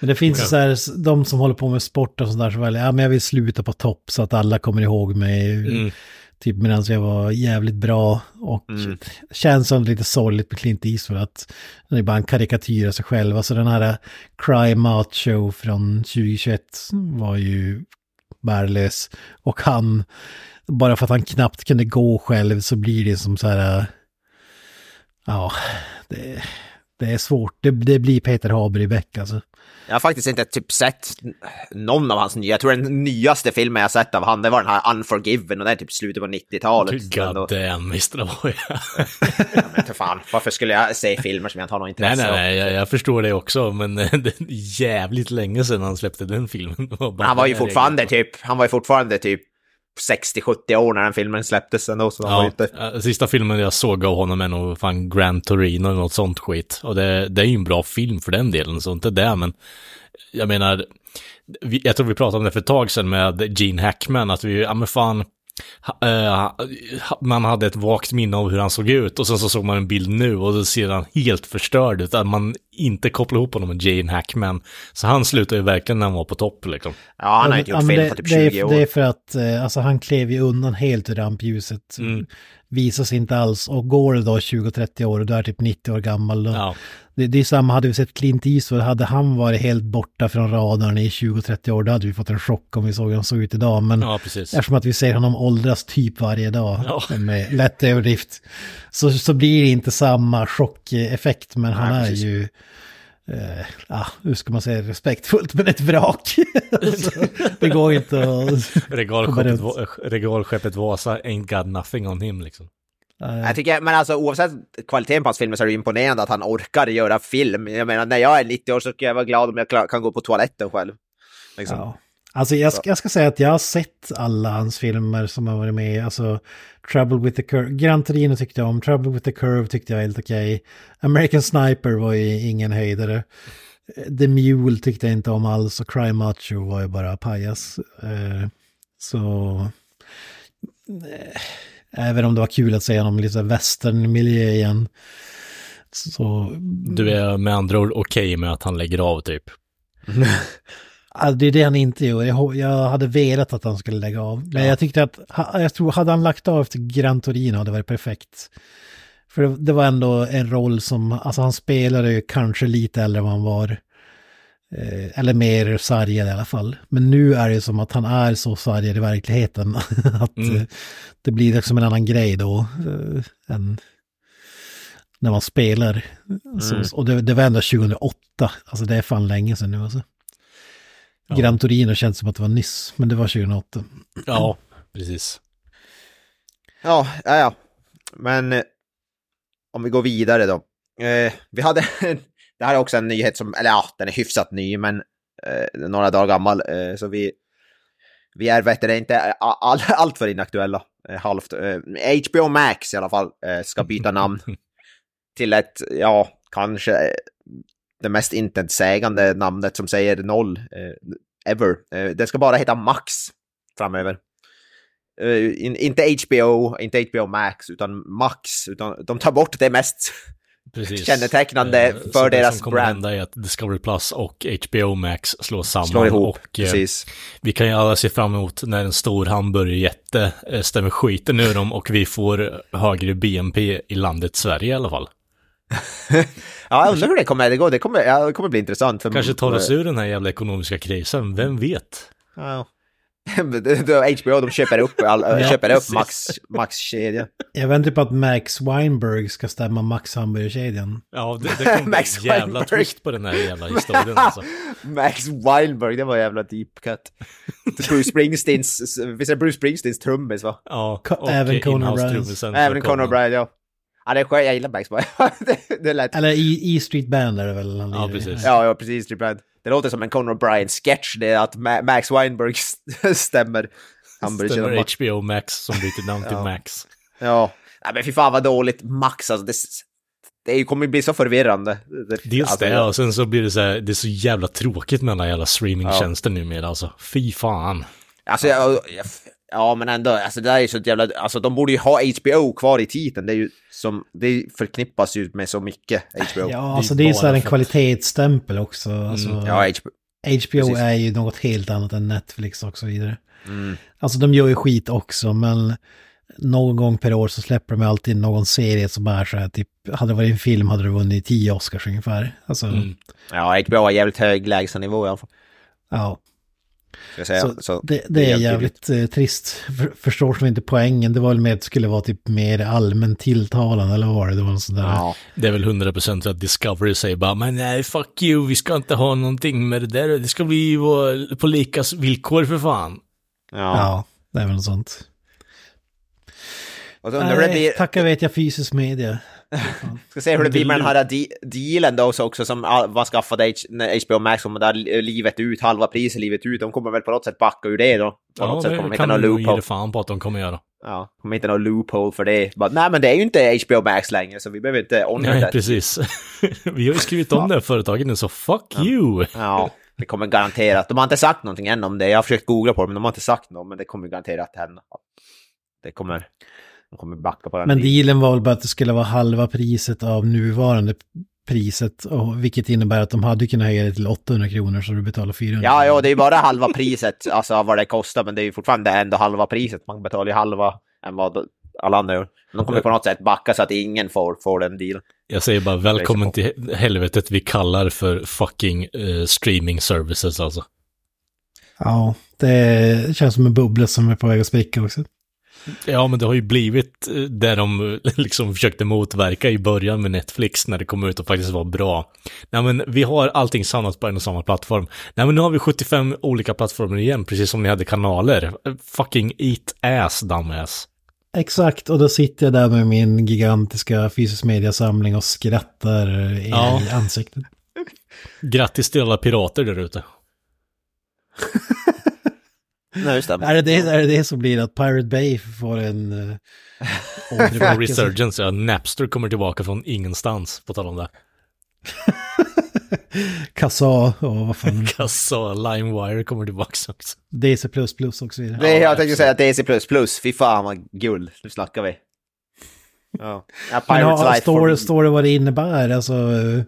C: men det finns ju så här, de som håller på med sport och sånt där, så väl, ja men jag vill sluta på topp så att alla kommer ihåg mig.
B: Mm.
C: Typ medan jag var jävligt bra och
A: Mm.
C: känns som lite sorgligt med Clint Eastwood att det är bara en karikatyr av sig själv. Alltså den här Cry Out Show från 2021 var ju värdelös. Och han, bara för att han knappt kunde gå själv så blir det som så här, ja, det, det är svårt. Det, det blir Peter Haber i Beck alltså.
A: Jag har faktiskt inte typ sett någon av hans nya. Jag tror den nyaste filmen jag sett av han, det var den här Unforgiven och det är typ slutet på 90-talet.
B: God damn, visst det var jag.
A: ja, men för fan, varför skulle jag se filmer som jag inte har något intresse
B: Nej, nej, nej, jag, jag förstår det också, men det är jävligt länge sedan han släppte den filmen.
A: Han var ju fortfarande typ, han var ju fortfarande typ 60-70 år när den filmen släpptes ändå. Så
B: ja,
A: inte...
B: sista filmen jag såg av honom är nog fan Grand Torino eller något sånt skit. Och det, det är ju en bra film för den delen, så inte det, men jag menar, jag tror vi pratade om det för ett tag sedan med Gene Hackman, att vi, ja men fan, man hade ett vagt minne av hur han såg ut och sen så såg man en bild nu och då ser han helt förstörd ut. Att man inte kopplar ihop honom med Jane Hackman. Så han slutade ju verkligen när han var på topp liksom.
A: Ja, han har inte gjort film på typ 20
C: det är, år. Det är för att uh, alltså, han klev ju undan helt ur rampljuset. Mm. Visas inte alls och går då 20-30 år och du är typ 90 år gammal. Då, ja. Det, det, är samma, hade vi sett Clint Eastwood, hade han varit helt borta från radarn i 20-30 år, då hade vi fått en chock om vi såg hur han såg ut idag. Men
B: ja,
C: eftersom att vi ser honom åldras typ varje dag ja. med lätt överdrift, så, så blir det inte samma chockeffekt, men han är precis. ju eh, ah, hur ska man säga respektfullt, men ett vrak. det går inte att...
B: Regalskeppet, regalskeppet Vasa ain't got nothing on him liksom.
A: Jag tycker, men alltså oavsett kvaliteten på hans filmer så är det imponerande att han orkar göra film. Jag menar, när jag är 90 år så ska jag vara glad om jag kan gå på toaletten själv. Liksom. Ja.
C: Alltså jag, jag, ska säga att jag har sett alla hans filmer som har varit med. Alltså Trouble with the Curve, Gran Torino tyckte jag om, Trouble with the Curve tyckte jag var helt okej. Okay. American Sniper var ju ingen höjdare. The Mule tyckte jag inte om alls och Cry Macho var ju bara pajas. Eh, så... Även om det var kul att se honom i lite westernmiljö igen. Så...
B: Du är med andra ord okej okay med att han lägger av typ?
C: Alltså, det är det han inte gör. Jag, hade velat att han skulle lägga av. Men ja. jag tyckte att, jag tror, hade han lagt av efter Gran Torino hade det varit perfekt. För det, det var ändå en roll som, alltså han spelade ju kanske lite äldre än vad han var. Eh, eller mer sargad i alla fall. Men nu är det som att han är så sargad i verkligheten. att mm. Eh, det blir liksom en annan grej då. Eh, än när man spelar. Mm. Så, och det, det var ändå 2008. Alltså det är fan länge sedan nu alltså. Ja. Gran Torino känns som att det var nyss, men det var 2008.
B: Ja, precis.
A: Ja, ja, ja. Men om vi går vidare då. Eh, vi hade, det här är också en nyhet som, eller ja, den är hyfsat ny, men eh, några dagar gammal. Eh, så vi, vi är, vet det, inte all, allt för inaktuella. Eh, halvt. HBO eh, Max i alla fall ska byta namn till ett, ja, kanske det mest intetsägande namnet som säger noll eh, ever. Eh, det ska bara heta Max framöver. Eh, in, inte HBO, inte HBO Max, utan Max. Utan de tar bort det mest Precis. kännetecknande eh, för deras brand. Det som kommer hända
B: är att Discovery Plus och HBO Max slås samman.
A: Slår ihop,
B: och, eh, precis. Vi kan ju alla se fram emot när en stor hamburgerjätte eh, stämmer skiten ur dem och vi får högre BNP i landet Sverige i alla fall.
A: ja, jag undrar hur det kommer det gå. Det kommer, ja, det kommer bli intressant.
B: För Kanske tar oss ur den här jävla ekonomiska krisen, vem vet?
A: Ja. HBO, de köper upp, all, ja, köper upp Max, Max-kedjan.
C: Jag väntar på att Max Weinberg ska stämma Max Hamburgerkedjan.
B: Ja, det, det kommer Max en jävla Weinberg. twist på den här jävla historien alltså.
A: Max Weinberg, det var en jävla deep cut. Bruce Springsteens, visst är Bruce Springsteens trummis va?
B: Ja,
C: och även Conan
A: O'Brien. Även Conan O'Brien, ja. Ja, det är skönt. Jag gillar Max det, det lät...
C: Eller E, e Street Band är det väl?
B: Ja, precis.
A: Ja, ja, precis. Street Band. Det låter som en Conan O'Brien-sketch, det är att Max Weinberg stämmer.
B: stämmer HBO Max som byter namn till ja. Max.
A: Ja. ja, men fy fan vad dåligt. Max, alltså det, det kommer bli så förvirrande.
B: Dels alltså, det, och sen så blir det så här, det är så jävla tråkigt med alla jävla streamingtjänster ja. numera alltså. Fy fan.
A: Alltså, jag, jag, Ja, men ändå, alltså det där är så jävla, alltså de borde ju ha HBO kvar i titeln. Det är ju som, det förknippas ju med så mycket HBO.
C: Ja, alltså det är ju så här en kvalitetsstämpel också. Alltså,
A: mm, ja, HBO.
C: HBO Precis. är ju något helt annat än Netflix och så vidare. Mm. Alltså de gör ju skit också, men någon gång per år så släpper de alltid någon serie som är så här, typ, hade det varit en film hade det vunnit tio Oscars ungefär. Alltså, mm.
A: Ja, HBO har jävligt hög lägstanivå i alla fall.
C: Ja. Så,
A: Så
C: det, det är jävligt eh, trist. För, förstår som inte poängen. Det var väl med att det skulle vara typ mer allmänt tilltalande eller vad var det? Det var en sån där...
A: Ja.
B: Det är väl 100% att Discovery säger bara men nej fuck you, vi ska inte ha någonting med det där, det ska bli vara på lika villkor för fan.
A: Ja.
C: ja, det är väl något sånt.
A: Och så
C: Nej,
A: blir,
C: tacka vet jag fysisk media.
A: Ska se hur det blir med den här de dealen då så också som var skaffade HBO Max om där livet ut, halva priset livet ut. De kommer väl på något sätt backa ur det då. På
B: Ja,
A: något sätt kommer de hitta någon loophole.
B: det fan på att de kommer göra.
A: Ja, kommer hitta någon loophole för det. Bara, nej men det är ju inte HBO Max längre så vi behöver inte
B: Nej,
A: det.
B: precis. vi har ju skrivit om det här företaget nu, så fuck you!
A: Ja, det kommer garanterat. De har inte sagt någonting än om det. Jag har försökt googla på det men de har inte sagt något. Men det kommer garanterat hända. Det kommer... De kommer backa på den.
C: Men
A: dealen.
C: var väl bara att det skulle vara halva priset av nuvarande priset. Och, vilket innebär att de hade kunnat höja det till 800 kronor så du betalar 400.
A: Ja, ja, det är bara halva priset, alltså vad det kostar, men det är ju fortfarande ändå halva priset. Man betalar ju halva än vad alla andra gör. De kommer på något sätt backa så att ingen får, får den dealen.
B: Jag säger bara välkommen till helvetet vi kallar för fucking eh, streaming services alltså.
C: Ja, det känns som en bubbla som är på väg att spricka också.
B: Ja, men det har ju blivit eh, där de eh, liksom försökte motverka i början med Netflix när det kom ut och faktiskt var bra. Nej, men vi har allting samlat på en och samma plattform. Nej, men nu har vi 75 olika plattformar igen, precis som ni hade kanaler. Eh, Fucking eat ass, dumbass.
C: Exakt, och då sitter jag där med min gigantiska fysisk mediasamling och skrattar i
B: Ja.
C: ansiktet.
B: Grattis till alla pirater där ute.
A: Nej, just det.
C: Är det det, är det det som blir att Pirate Bay får en... Uh,
B: Från Resurgence, ja. Napster kommer tillbaka från ingenstans, på tal om det.
C: Kassa och vad fan,
B: Kassa, LimeWire kommer tillbaka också.
C: DC++ och så vidare.
A: Det, jag tänkte säga DC++, fy fan vad guld, nu snackar vi. Ja, ja Pirates Life
C: står, det,
A: for...
C: står det vad det innebär? Alltså, eh,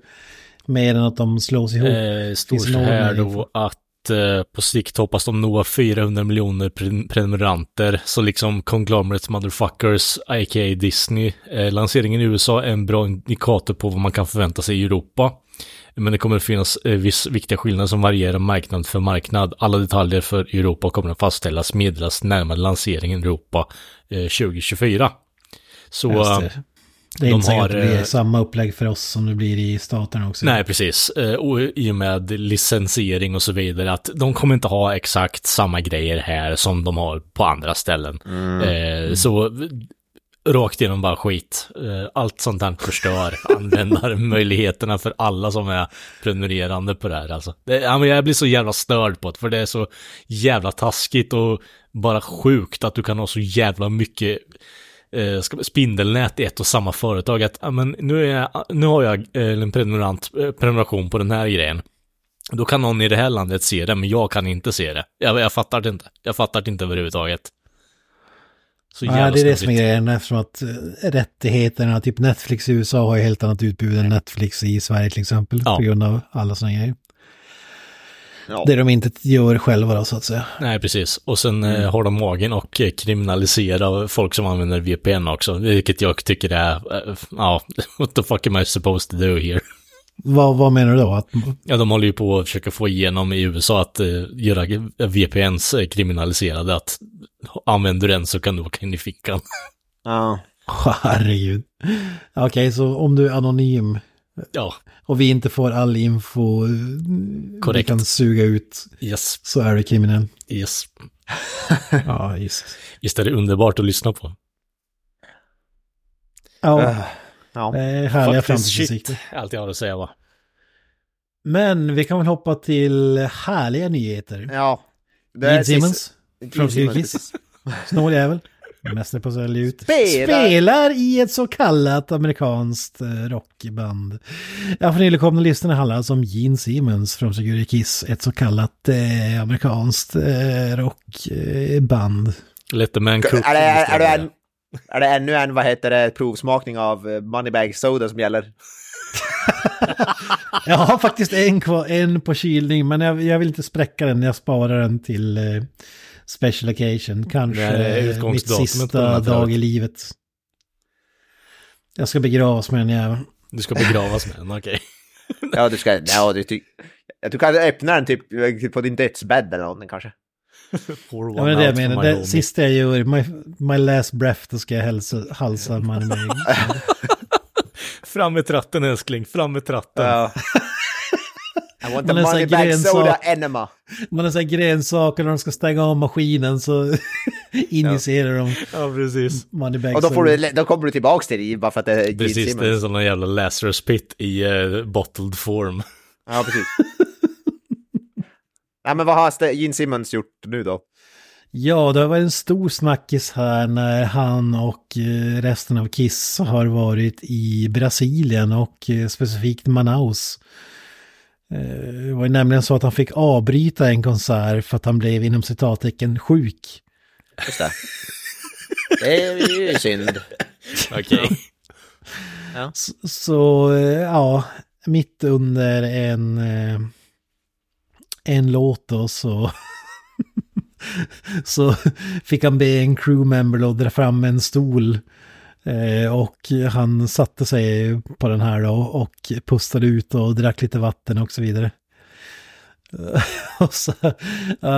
C: mer än att de slås ihop?
B: Eh, står här då att eh, på sikt hoppas de nå 400 miljoner pre- prenumeranter. Så liksom Conglomerate Motherfuckers, a.k.a. Disney. Eh, lanseringen i USA är en bra indikator på vad man kan förvänta sig i Europa. Men det kommer att finnas eh, viss viktiga skillnader som varierar marknad för marknad. Alla detaljer för Europa kommer att fastställas meddelas närmare lanseringen i Europa eh, 2024. Så...
C: Det. Är
B: de
C: inte säkert
B: har,
C: att det blir
B: eh,
C: samma upplägg för oss som det blir i staterna också.
B: Nej, precis. Eh, Och i och med licensiering och så vidare, att de kommer inte ha exakt samma grejer här som de har på andra ställen. Eh, Så rakt igenom bara skit. Allt sånt här förstör användarmöjligheterna för alla som är prenumererande på det här. Alltså. Det, jag blir så jävla störd på det, för det är så jävla taskigt och bara sjukt att du kan ha så jävla mycket eh, spindelnät i ett och samma företag. Att men nu, är jag, nu har jag eh, en prenumerant, eh, prenumeration på den här grejen. Då kan någon i det här landet se det, men jag kan inte se det. Jag, jag fattar det inte. Jag fattar det inte överhuvudtaget. Så
C: Ja, det är det som är grejen eftersom att rättigheterna, typ Netflix i USA har ju helt annat utbud än Netflix i Sverige till exempel.
B: Ja.
C: På grund av alla sådana grejer.
A: Ja.
C: Det de inte gör själva då så att säga.
B: Nej, precis. Och sen eh, har de magen och eh, kriminalisera folk som använder VPN också. Vilket jag tycker är, eh, ja, what the fuck am I supposed to do here?
C: Vad, vad menar du då? Att,
B: Ja, de håller ju på att försöka få igenom i USA att eh, göra VPNs kriminaliserade. Att använder du den så kan du åka in i fickan.
A: Ja.
C: herregud. Okej, så om du är anonym
B: Ja,
C: och vi inte får all info eh, vi
B: Korrekt.
C: kan suga ut
B: yes,
C: så är du kriminell.
B: yes.
C: Ja, just.
B: Visst är det underbart att lyssna på?
C: Ja,
A: Äh, ja.
C: det är härliga framtidsutsikter.
B: Allt jag har att säga va?
C: Men vi kan väl hoppa till härliga nyheter.
A: ja. Det
C: Gene
A: är
C: Simmons, från Kiss. snål jävel, mästare på att sälja ut.
A: Spelar.
C: Spelar i ett så kallat amerikanskt eh, rockband. Ja, för nyligen listan handlar alltså om Gene Simmons från Security Kiss, ett så kallat eh, amerikanskt eh, rockband.
B: Let the man cook.
A: Är det, är, det en, är det ännu en, vad heter det, provsmakning av eh, Moneybag Soda som gäller?
C: Jag har faktiskt en kvar, en på kylning, men jag, jag vill inte spräcka den. Jag sparar den till eh, special occasion. Kanske
B: Det är
C: eh, mitt sista dag i livet. Jag ska begravas med en jävel.
B: Du ska begravas med den, okej.
A: Ja, du ska, ja, du ty, jag tror du kan öppna den typ på din dödsbädd eller någonting kanske.
B: Pour
C: Ja, men det jag menar,
B: my
C: det sista jag gör, my, my last breath, då ska jag hälsa, halsa Moneybag.
B: Fram med tratten älskling, fram med tratten.
A: Ja. I want the money back soda enema.
C: Man har så här grönsaker när de ska stänga av maskinen så injicerar de
B: Ja, precis.
C: Moneybag.
A: Och då, får du, då kommer du tillbaks till det bara för att det är
B: Precis, det är en
A: Simmons.
B: sån här jävla Lazarus pit i uh, bottled form.
A: Ja, precis. Nej, men vad har Gene Simmons gjort nu då?
C: Ja, det har varit en stor snackis här när han och eh, resten av Kiss har varit i Brasilien och eh, specifikt Manaus. Eh, Det var ju nämligen så att han fick avbryta en konsert för att han blev inom citattecken sjuk.
A: Just det. Det är ju synd.
B: Okej.
C: Så, så eh, ja, mitt under en, eh, en låt då så, så fick han be en crewmember att dra fram en stol. Eh, och han satte sig på den här då och pustade ut och drack lite vatten och så vidare. och så,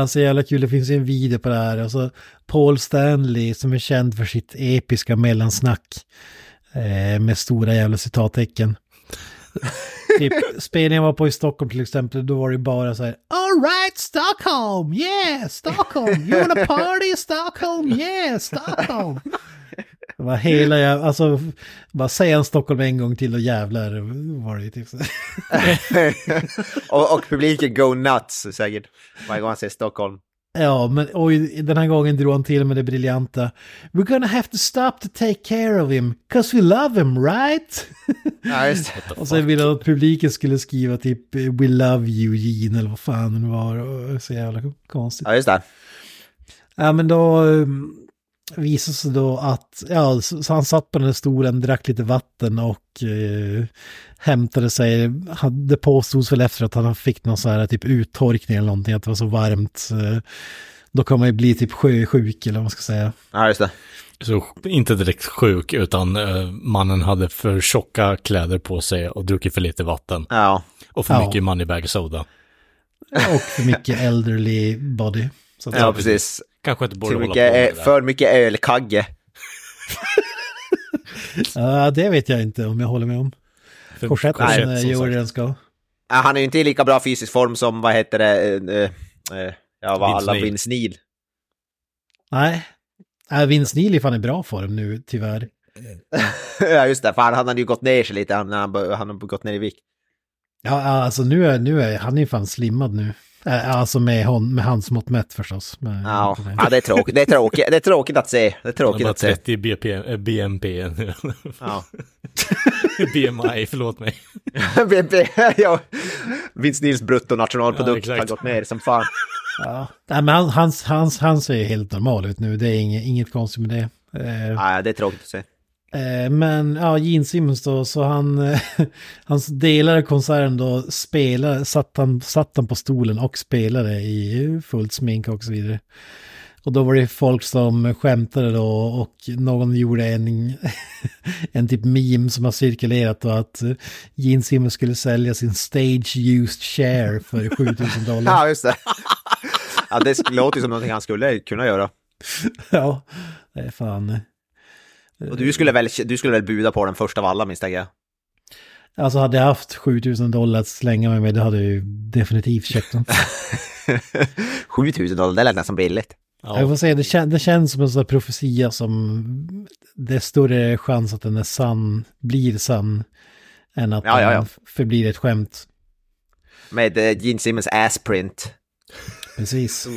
C: så jävla kul, det finns ju en video på det här. Och så Paul Stanley som är känd för sitt episka mellansnack. Eh, med stora jävla citattecken. typ, spelningen var på i Stockholm till exempel, då var det bara så här All right Stockholm, yeah Stockholm, you wanna party Stockholm, yeah Stockholm. Var hela jävla, alltså bara säga en Stockholm en gång till och jävlar var det typ
A: och, och publiken go nuts säkert. Varje gång han säger Stockholm.
C: Ja, men oj, den här gången drog han till med det briljanta. We're gonna have to stop to take care of him, cause we love him, right?
A: Det.
C: Och sen ville han att publiken skulle skriva typ We love you Gene eller vad fan det var. Så jävla konstigt.
A: Ja, just det.
C: Ja men då um, visade sig då att, ja så, han satt på den här stolen, drack lite vatten och eh, hämtade sig, Han- det påstods väl efter att han fick någon så här typ uttorkning eller någonting, att det var så varmt. Eh, då kan man ju bli typ sjösjuk eller vad man ska säga.
A: Ja, just det.
B: Så inte direkt sjuk, utan eh, mannen hade för tjocka kläder på sig och druckit för lite vatten.
A: Ja.
B: Och för
C: Ja.
B: mycket moneybag soda.
C: Och för mycket elderly body. Så att
A: Ja, precis.
B: Kanske inte borde
A: För
B: hålla på
A: mycket,
B: med det där.
A: för mycket ölkagge.
C: Ja, det vet jag inte om jag håller med om.
B: För
C: Korsett
B: korsett,
C: som
B: som
C: gjorde
B: sagt.
C: den ska.
A: Ja, han är ju inte i lika bra fysisk form som, vad heter det, eh, eh, ja, vad alla. Vince Neil.
C: Nej. Nej, Vince Neil är fan i bra form nu, tyvärr.
A: ja, just det, för han, han hade ju gått ner sig lite, han, han, han har gått ner i vikt.
C: Ja, ja, alltså nu är, nu är han är fan slimmad nu. Äh, Alltså med, hon, med hans mått mätt förstås. Men,
A: Ja, ja det är tråkigt. Det är tråkigt, det är tråkigt att se. Det är tråkigt att se.
B: 30 BP, eh, BNP.
A: Ja.
B: BMI, förlåt mig.
A: BNP, ja. Vince Nils bruttonationalprodukt
B: Ja,
A: har gått ner som fan.
C: Ja. Nej, men han, hans, hans, han ser helt normal ut nu. Det är inget, inget konstigt med det. Eh,
A: Ja, det är tråkigt att se.
C: Eh, Men ja, Gene Simmons då, så han, hans delare konserten då spelade, satt han, satt han på stolen och spelade i fullt smink och så vidare. Och då var det folk som skämtade då och någon gjorde en, en typ meme som har cirkulerat då att Gene Simmons skulle sälja sin stage used share för 7000 dollar.
A: Ja, just det. Ja, det låter ju som någonting han skulle kunna göra.
C: ja, det är fan.
A: Och du skulle väl, du skulle väl buda på den första av alla misstänker jag?
C: Alltså hade jag haft 7000 dollar att slänga mig med, det hade jag ju definitivt köpt den.
A: 7000 dollar, det lät nästan billigt.
C: Jag
B: Ja,
C: får säga, det, kän, det känns som en sån här profetia som det är större chans att den är sann, blir sann, än att
A: Ja, ja, ja.
C: den förblir ett skämt.
A: Med eh, Gene Simmons assprint.
C: Precis.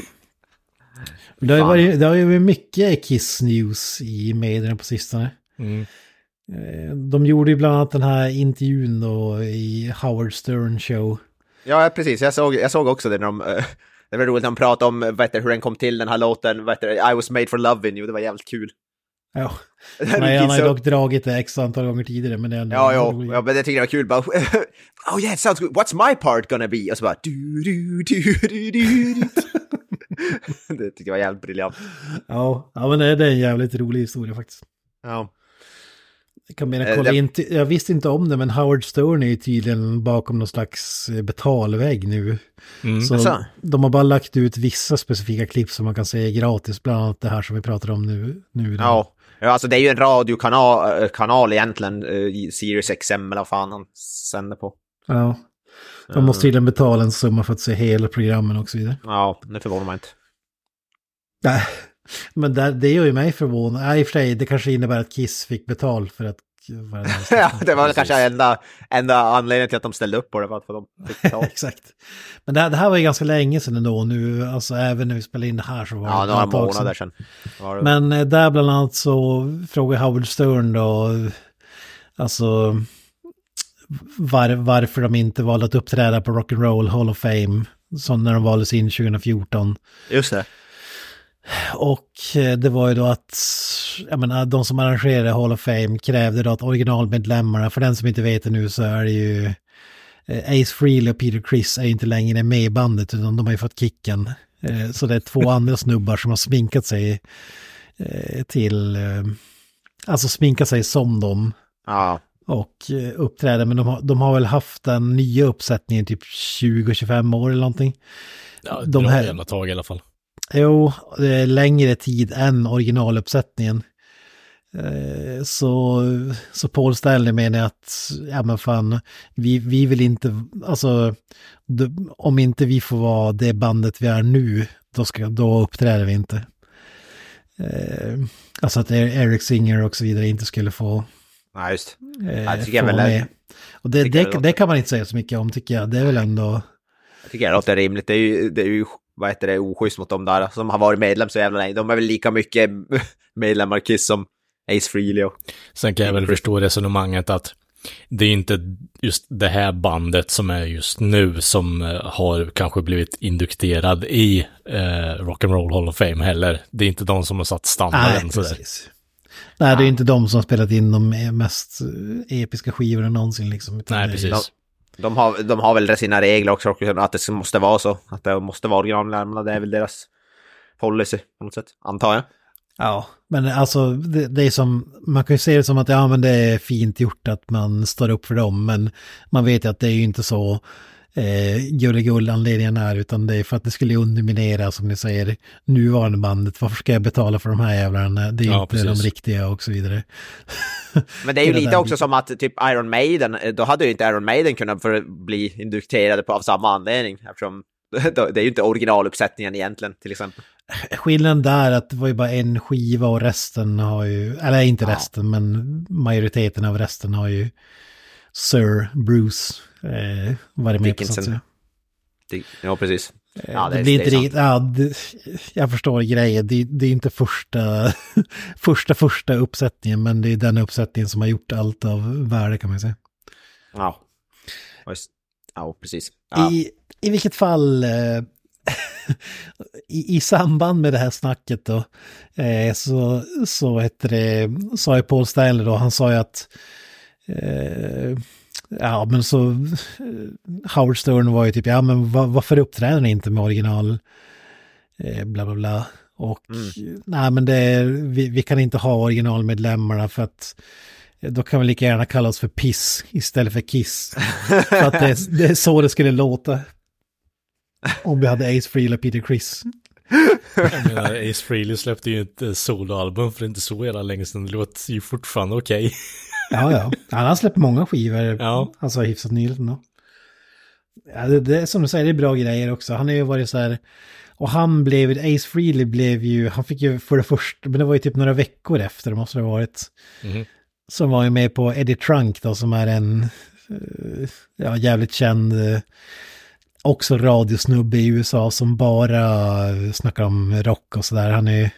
C: Det har, ju varit, det har ju varit mycket Kiss News i medierna på sistone.
B: mm.
C: Eh, De gjorde ju bland annat den här intervjun då i Howard Stern show.
A: Ja, precis. Jag såg, jag såg också det när de... eh, Det var roligt när de pratade om vad heter, det, hur den kom till, den här låten. Heter, det, I was made for loving you. Det var jävligt kul.
C: Ja, Nej, han har ju dock dragit det x antal gånger tidigare, men det är ändå...
A: Ja, ja, ja, men det tyckte jag var kul. Bara, oh yeah, it sounds good. What's my part gonna be? Och så bara... Du, du, du, du, du. det tyckte jag var jävligt briljant.
C: Ja, ja men det, det är en jävligt rolig historia faktiskt.
A: Ja.
C: Jag, kan mena, kolla
A: det-
C: in, jag visste inte om det, men Howard Stern är ju tydligen bakom någon slags eh, betalvägg nu.
B: Mm.
C: Så
A: Jaså?
C: de har bara lagt ut vissa specifika klipp som man kan se gratis, bland annat det här som vi pratar om nu. nu
A: Ja. ja, alltså det är ju en radiokanal eh, kanal egentligen, i Sirius XM eller vad fan han sänder på.
C: ja. De måste tydligen betala en summa för att se hela programmen och så vidare.
A: Ja, det förvånar mig inte.
C: Nej, men där, det gör ju mig förvånad. Nej, i och för sig, det kanske innebär att Kiss fick betalt för att...
A: ja, det var kanske enda, enda anledningen till att de ställde upp på det, för att de fick betalt.
C: Exakt. Men det här, det här var ju ganska länge sedan ändå. Nu, alltså även när vi spelade in det här så var
A: Ja,
C: det
A: några
C: sedan.
A: månader sedan. Var det.
C: Men eh, där bland annat så frågar Howard Stern då, alltså var, varför de inte valde att uppträda på Rock'n'Roll Hall of Fame, som när de valdes in 2014.
A: Just det.
C: Och eh, det var ju då att, jag menar, de som arrangerade Hall of Fame krävde då att originalmedlemmarna, för den som inte vet det nu så är det ju eh, Ace Frehley och Peter Criss är ju inte längre med i bandet utan de har ju fått kicken. Eh, Så det är två andra snubbar som har sminkat sig till, alltså sminkat sig som dem
A: Ja,
C: och eh, uppträder. Men de har, de har väl haft den nya uppsättningen typ 20-25 år eller någonting.
B: Ja,
C: de här-
B: jävla tag i alla fall.
C: Jo, det är längre tid än originaluppsättningen. Eh, Så, så Paul Stanley menar att, ja men fan, vi, vi vill inte, alltså, om inte vi får vara det bandet vi är nu, då, ska, då uppträder vi inte. Eh, Alltså att Er- Eric Singer och så vidare inte skulle få,
A: ja just.
C: eh,
A: Ja, det tycker jag
C: få
A: väl är-.
C: Och det, det,
A: låter-
C: det kan man inte säga så mycket om tycker jag. Det är väl ändå...
A: Jag tycker det låter rimligt. Det är ju, det är ju vad heter det, oschysst mot dem där som har varit medlem så jävla länge. De är väl lika mycket medlemmar Kiss som Ace Frehley och...
B: Sen kan jag väl förstå resonemanget att det är inte just det här bandet som är just nu som eh, har kanske blivit indukterad i eh, Rock'n'Roll Hall of Fame heller. Det är inte de som har satt standarden
C: Nej, precis. Nej, det är inte de som har spelat in de mest eh, episka skivorna någonsin liksom.
B: Nej, precis.
A: De har, de har väl sina regler också, att det måste vara så. Att det måste vara originalnärmarna, det är väl deras policy på något sätt, antar jag.
C: Ja, men alltså det, det är som, man kan ju se det som att ja men det är fint gjort att man står upp för dem, men man vet ju att det är ju inte så eh, gulligull anledningen är, utan det är för att det skulle underminera, som ni säger, nuvarande bandet. Varför ska jag betala för de här jävlarna? Det är
B: Ja,
C: inte de
B: precis.
C: riktiga och så vidare.
A: Men det är ju lite
C: den
A: också
C: biten.
A: som att typ Iron Maiden, eh, då hade ju inte Iron Maiden kunnat för, bli indukterade på, av samma anledning. Eftersom det är ju inte originaluppsättningen egentligen, till exempel.
C: Skillnaden där är att det var ju bara en skiva och resten har ju, eller inte
A: Ja.
C: resten, men majoriteten av resten har ju Sir Bruce eh, varit med på så att
A: Dickinson.
C: säga.
A: Det, ja, precis.
C: Eh,
A: Ja,
C: det,
A: det-
C: blir
A: det
C: inte riktigt, ja, det, jag förstår grejen, det, det är inte första, första, första uppsättningen, men det är den uppsättningen som har gjort allt av värde kan man säga.
A: Ja. Ja, precis. Ja.
C: I, I vilket fall, eh, i, i samband med det här snacket då, eh, så, så heter det, sa ju Paul Stanley då, han sa ju att, eh, ja men så, eh, Howard Stern var ju typ, ja men va, varför uppträder ni inte med original, eh, bla bla bla. Och nej men det, är- vi, vi kan inte ha originalmedlemmarna för att då kan vi lika gärna kalla oss för piss istället för kiss. För att det, det är så det skulle låta. Om vi hade Ace Frehley och Peter Criss.
B: Jag menar, Ace Frehley släppte ju ett eh, soloalbum för inte så jävla länge sedan. Det låter ju fortfarande okej.
C: Ja, ja. Han har släppt många skivor.
B: Ja.
C: Alltså hyfsat nyligen då. Ja, det, det, som du säger, det är bra grejer också. Han har ju varit så här... Och han blev, Ace Frehley blev ju, han fick ju för det första, men det var ju typ några veckor efter, det måste det ha varit.
B: Mhm.
C: Som var ju med på Eddie Trunk då, som är en eh, ja, jävligt känd, eh, också radiosnubbe i USA som bara snackar om rock och sådär. Han har ju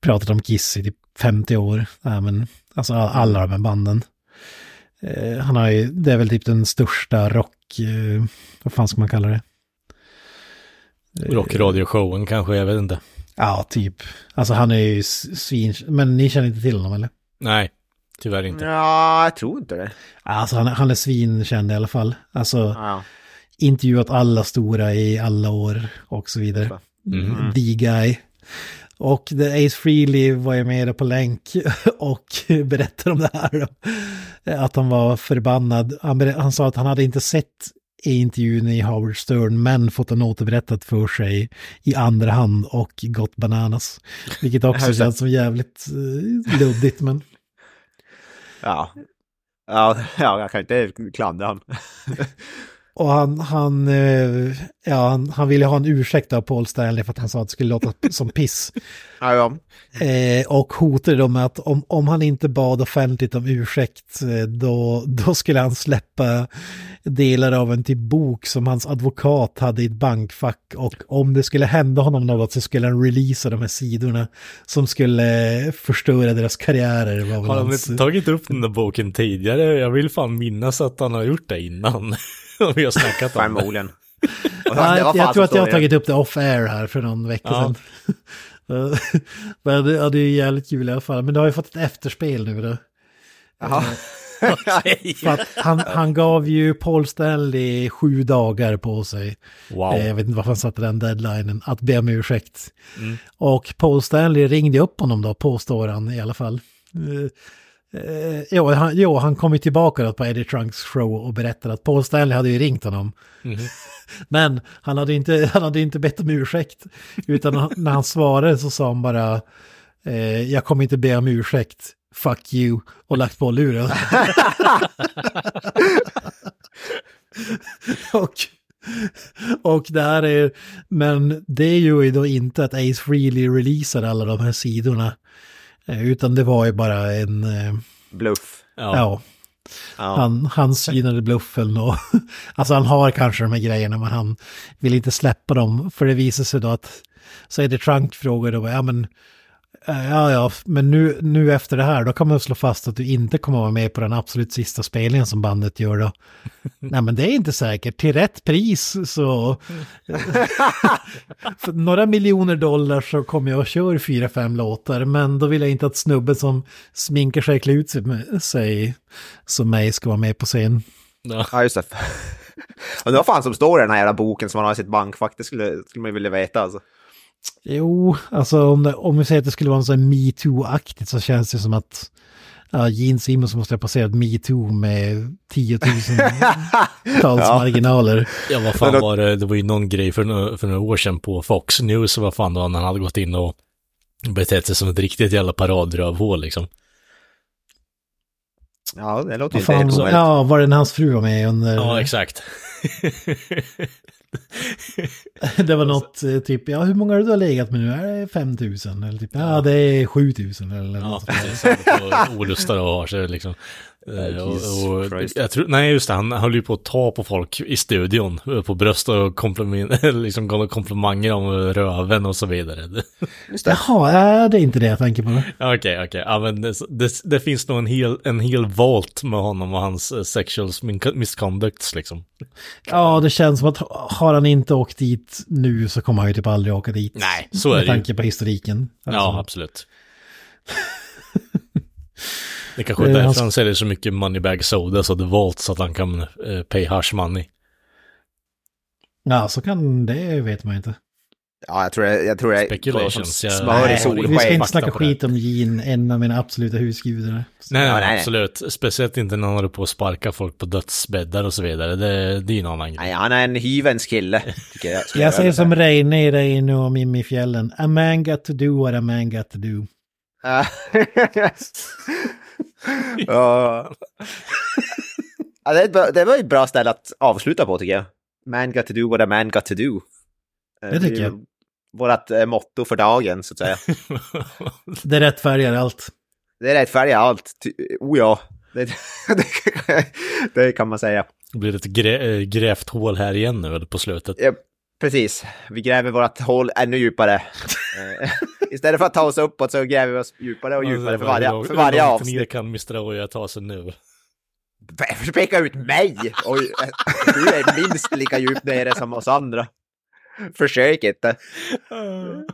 C: pratat om Kiss i typ 50 år. Ja, men, alltså alla de här banden. Eh, han har ju, det är väl typ den största rock, eh, vad fan ska man kalla det? Eh,
B: Rockradioshowen kanske, jag vet inte.
C: Ja, typ. Alltså han är ju svin... Men ni känner inte till honom eller?
B: Nej, tyvärr inte.
A: ja, jag tror inte det.
C: Alltså han, han är svinkänd i alla fall. Alltså
A: Ja.
C: Intervjuat alla stora i alla år och så vidare.
B: Mhm.
C: The guy. Och The Ace Frehley var ju med på länk och berättade om det här. Att han var förbannad. Han, han sa att han hade inte sett i intervjun i Howard Stern men fått den återberättat för sig i andra hand och gått bananas. Vilket också känns som jävligt eh, luddigt men
A: Ja. Ja, ja, jag kan inte klandra han.
C: Och han, han, eh, ja, han, han ville ha en ursäkt av Paul Stanley för att han sa att det skulle låta som piss.
A: Ja, ja.
C: Eh, och hotade då med att om, om han inte bad offentligt om ursäkt eh, då, då skulle han släppa delar av en typ bok som hans advokat hade i ett bankfack och om det skulle hända honom något så skulle han releasa de här sidorna som skulle förstöra deras karriärer.
B: Har han
C: hans-
B: inte tagit upp den där boken tidigare? Jag vill fan minnas att han har gjort det innan. Vi har snackat om.
A: Förmodligen.
C: Ja, jag tror att jag har tagit upp det off-air här för någon vecka
B: Ja.
C: sedan. Men det, ja, det är jävligt kul i alla fall. Men det har ju fått ett efterspel nu då.
A: Jaha.
C: Att han, han gav ju Paul Stanley sju dagar på sig.
B: Wow.
C: Eh, Jag vet inte varför han satte den deadlinen. Att be om ursäkt.
B: Mm.
C: Och Paul Stanley ringde upp honom då, påstår han i alla fall. Eh, jo, han, jo, han kom ju tillbaka då på Eddie Trunks show och berättade att Paul Stanley hade ju ringt honom.
B: Mhm.
C: Men han hade inte, han hade inte bett om ursäkt. Utan när han svarade så sa han bara eh, jag kommer inte be om ursäkt. Fuck you. Och lagt på luren. och, och det här är, men det gör ju då inte att Ace Frehley releasar alla de här sidorna. Eh, Utan det var ju bara en, eh,
A: Bluff.
B: Ja.
C: ja, han, han synade bluffen och alltså han har kanske de här grejerna men han vill inte släppa dem. För det visar sig då att, så är det Trunk frågar då, ja men, ja ja, men nu, nu efter det här då kan man slå fast att du inte kommer vara med på den absolut sista spelningen som bandet gör då. Nej men det är inte säkert, till rätt pris så, för några miljoner dollar så kommer jag och kör fyra, fem låtar men då vill jag inte att snubben som sminkar sig klär ut sig, med, sig som mig ska vara med på scen.
B: Ja.
A: Ja, just det. Och det var fan som står i den här jävla boken som han har i sitt bankfack, det skulle, skulle man ju vilja veta alltså.
C: Jo, alltså om, det, om vi säger att det skulle vara här metoo-aktigt så känns det som att ja, Gene Simmons måste ha passerat metoo med tiotusentals
A: Ja.
C: marginaler.
B: Ja, vad fan var det? Det var ju någon grej för, några- för några år sedan på Fox News, vad fan då, när han hade gått in och betett sig som ett riktigt jävla paradravhål liksom.
A: Ja, det låter ju inte helt omöjligt.
C: ja, var det när hans fru var med under...
B: Ja, exakt.
C: det var något eh, typ, ja hur många har du legat med nu? Är det 5000? Eller typ, ja det är 7000 eller
B: Ja,
C: något.
B: precis. Han får olustar och har sig liksom. Eh,
A: Jesus
B: och, och, jag tror, nej just det, han höll ju på att ta på folk i studion, eh, på bröst och liksom gav komplimanger om röven och så vidare.
A: Just det.
C: Jaha, är det inte det jag tänker på?
B: Okej, okej, ja men det, det, det finns nog en hel, en hel volt med honom och hans eh, sexual misconducts liksom.
C: Ja, det känns som att har han inte åkt dit nu så kommer han ju typ aldrig åka dit.
B: Nej, så är
C: Med
B: det ju.
C: tanke på historiken. Alltså,
B: Ja, absolut. Det kanske är
C: Eh,
B: därför
C: hans-
B: han säljer så mycket Moneybag Soda så det Vault så att han kan eh, pay hush money.
C: ja, så kan det vet man inte.
A: Ja, jag tror det, jag tror det är
B: Speculations, jag-
A: smör
B: Nej,
A: i
C: vi ska inte snacka skit om Gene, en av mina absoluta husgudar.
B: Nej,
A: Ja,
B: nej, absolut. Speciellt inte när han håller på att sparka folk på dödsbäddar och så vidare. Det, det är ju en annan grej.
A: Nej, han är en hyvens kille, jag.
C: Jag säger som. Reine i Reine och Mimmi i fjällen. A man got to do what a man got to do.
A: Ja. Ja. Det, bra- det var ett bra ställe att avsluta på tycker jag. Man got to do what a man got to do. Eh,
C: Det tycker
A: ju
C: jag.
A: Vårat eh, motto för dagen, så att säga.
C: Det rättfärdigar allt.
A: Det rättfärdigar allt. Oh ja, det, det, det kan man säga.
B: Det blir ett grä, äh, grävt hål här igen nu eller på slutet.
A: Ja, precis. Vi gräver vårt hål ännu djupare. Eh, Istället för att ta oss uppåt så gräver vi oss djupare och djupare för varje, för varje
B: Hur
A: avsnitt.
B: ner kan Mr. Oja ta sig nu?
A: Peka ut mig! Oj, du är minst lika djupt nere som oss andra. Försök inte.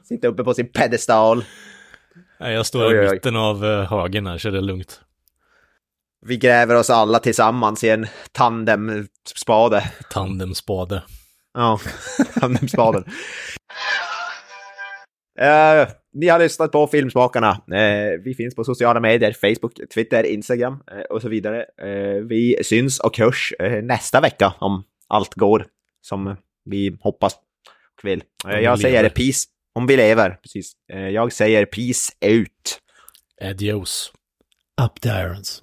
A: Sitta uppe på sin pedestal.
B: Nej, jag står
A: Oj, oj,
B: i mitten av uh, högen här så det är lugnt.
A: Vi gräver oss alla tillsammans i en tandemspade.
B: Tandemspade.
A: Ja, tandemspaden. Uh, ni har lyssnat på Filmsmakarna. Eh, vi finns på sociala medier, Facebook, Twitter, Instagram eh, och så vidare. Vi syns och hörs nästa vecka om allt går som vi hoppas och vill. Jag säger
B: lever.
A: peace, om vi lever, precis. Jag säger peace out.
B: Adios.
C: Up the irons.